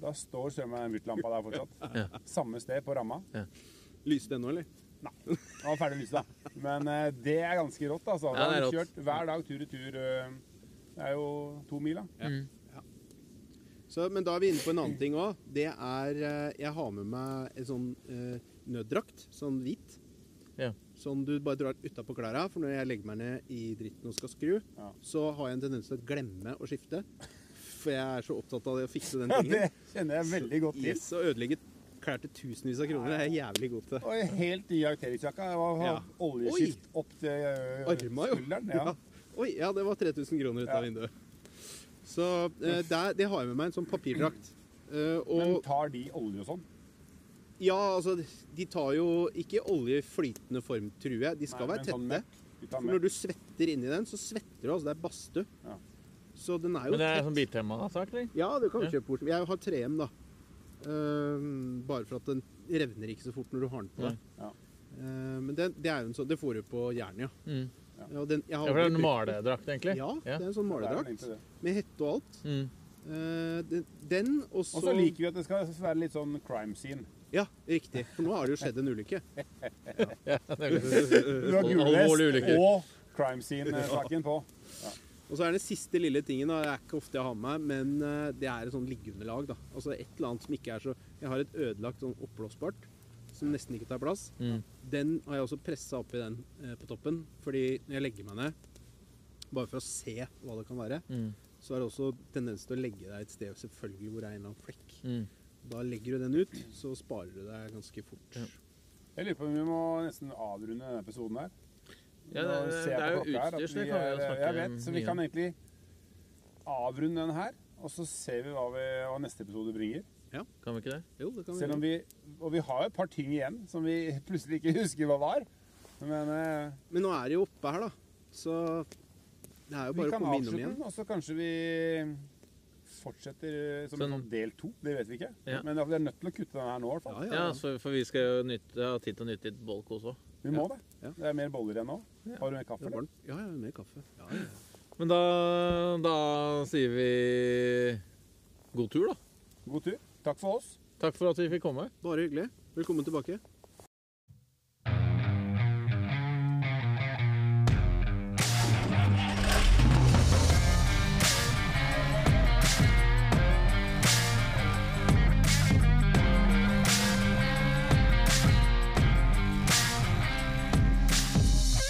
Da står søren meg den Vyrt-lampa der fortsatt. Ja. Samme sted på ramma. Lyste ennå, eller? Han var ferdig lyset, da. Men eh, det er ganske rått, altså. Ja, Da det har er rått. kjørt hver dag tur i tur. eh, Det er jo to mil, da. Mm. Så, men da er vi inne på en annen ting òg. Det er eh, Jeg har med meg en sånn eh, nøddrakt, sånn hvit. Ja. Som du bare drar utapå klærne. For når jeg legger meg ned i dritten og skal skru, Ja. så har jeg en tendens til å glemme å skifte. For jeg er så opptatt av det å fikse den Ja, tingen. det kjenner jeg veldig godt til. Yes, og ødelegge klær til tusenvis av kroner det er jeg jævlig god til. Og helt ny var Ja. oljeskift opp til eh, Arma, skulderen. Ja. Oi, ja, det var 3000 kroner ut av Ja. vinduet. Så eh, der, det har jeg med meg en sånn papirdrakt. Eh, Men tar de olje og sånn? ja, altså De tar jo ikke olje i flytende form, tror jeg. De skal Nei, være tette. sånn tette. tar For når du svetter inni den, så svetter du. altså Det er badstue. Ja. Så den er jo Men det er tett. sånn biltema-sak, eller? Ja, du kan Ja. kjøpe bort. Jeg har 3M, da. Ehm, bare for at den revner ikke så fort når du har den på deg. Ja. Uh, men det, det er jo en sånn Det får du på Jernia. ja. Mm. ja og den, jeg Ja, for det er en maledrakt, egentlig? Ja, det er en sånn Det er maledrakt. Med hette og alt. Mm. Uh, den, den, og så Og så liker vi at det skal være litt sånn crime scene. Ja, riktig. For nå har det jo skjedd en ulykke. Ja, det er Du har Alvorlig gulvest ulykke. og crime scene-saken på. Og så er den siste lille tingen, da, det er ikke ofte jeg har med meg, men eh, det er et sånn liggeunderlag. da. Altså et eller annet som ikke er så Jeg har et ødelagt sånn oppblåsbart som nesten ikke tar plass. Mm. Den har jeg også pressa oppi den eh, på toppen, fordi når jeg legger meg ned, bare for å se hva det kan være, Mm. så er det også tendens til å legge deg et sted selvfølgelig hvor det er en eller annen flekk. Mm. Da legger du den ut, så sparer du deg ganske fort. Ja. Jeg lurer på om vi må nesten avrunde denne episoden her. Ja, det, det, det er jo utstyr, så det kan vi jo snakke Jeg vet, så vi kan egentlig avrunde den her, og så ser vi hva, vi, hva neste episode bringer. Ja, Kan vi ikke det? Jo, det kan vi Selv om vi, og vi har jo et par ting igjen som vi plutselig ikke husker hva var. Men eh, Men nå er det jo oppe her, da. Så det er jo bare å komme innom avslutte igjen. den, og så kanskje vi fortsetter som en Sånn- sånn del to. Det vet vi ikke. Ja. Men vi er nødt til å kutte den her nå, i hvert fall. Ja, ja, Ja, ja. for vi skal jo nytte, ha tid til å nytte litt bolk også. Vi må det. Ja. Det er mer boller igjen nå. Har du mer kaffe? Er eller? Ja, ja, mer kaffe. Ja, ja. Men da, da sier vi god tur, da. God tur. Takk for oss. Takk for at vi fikk komme. Bare hyggelig. Velkommen tilbake.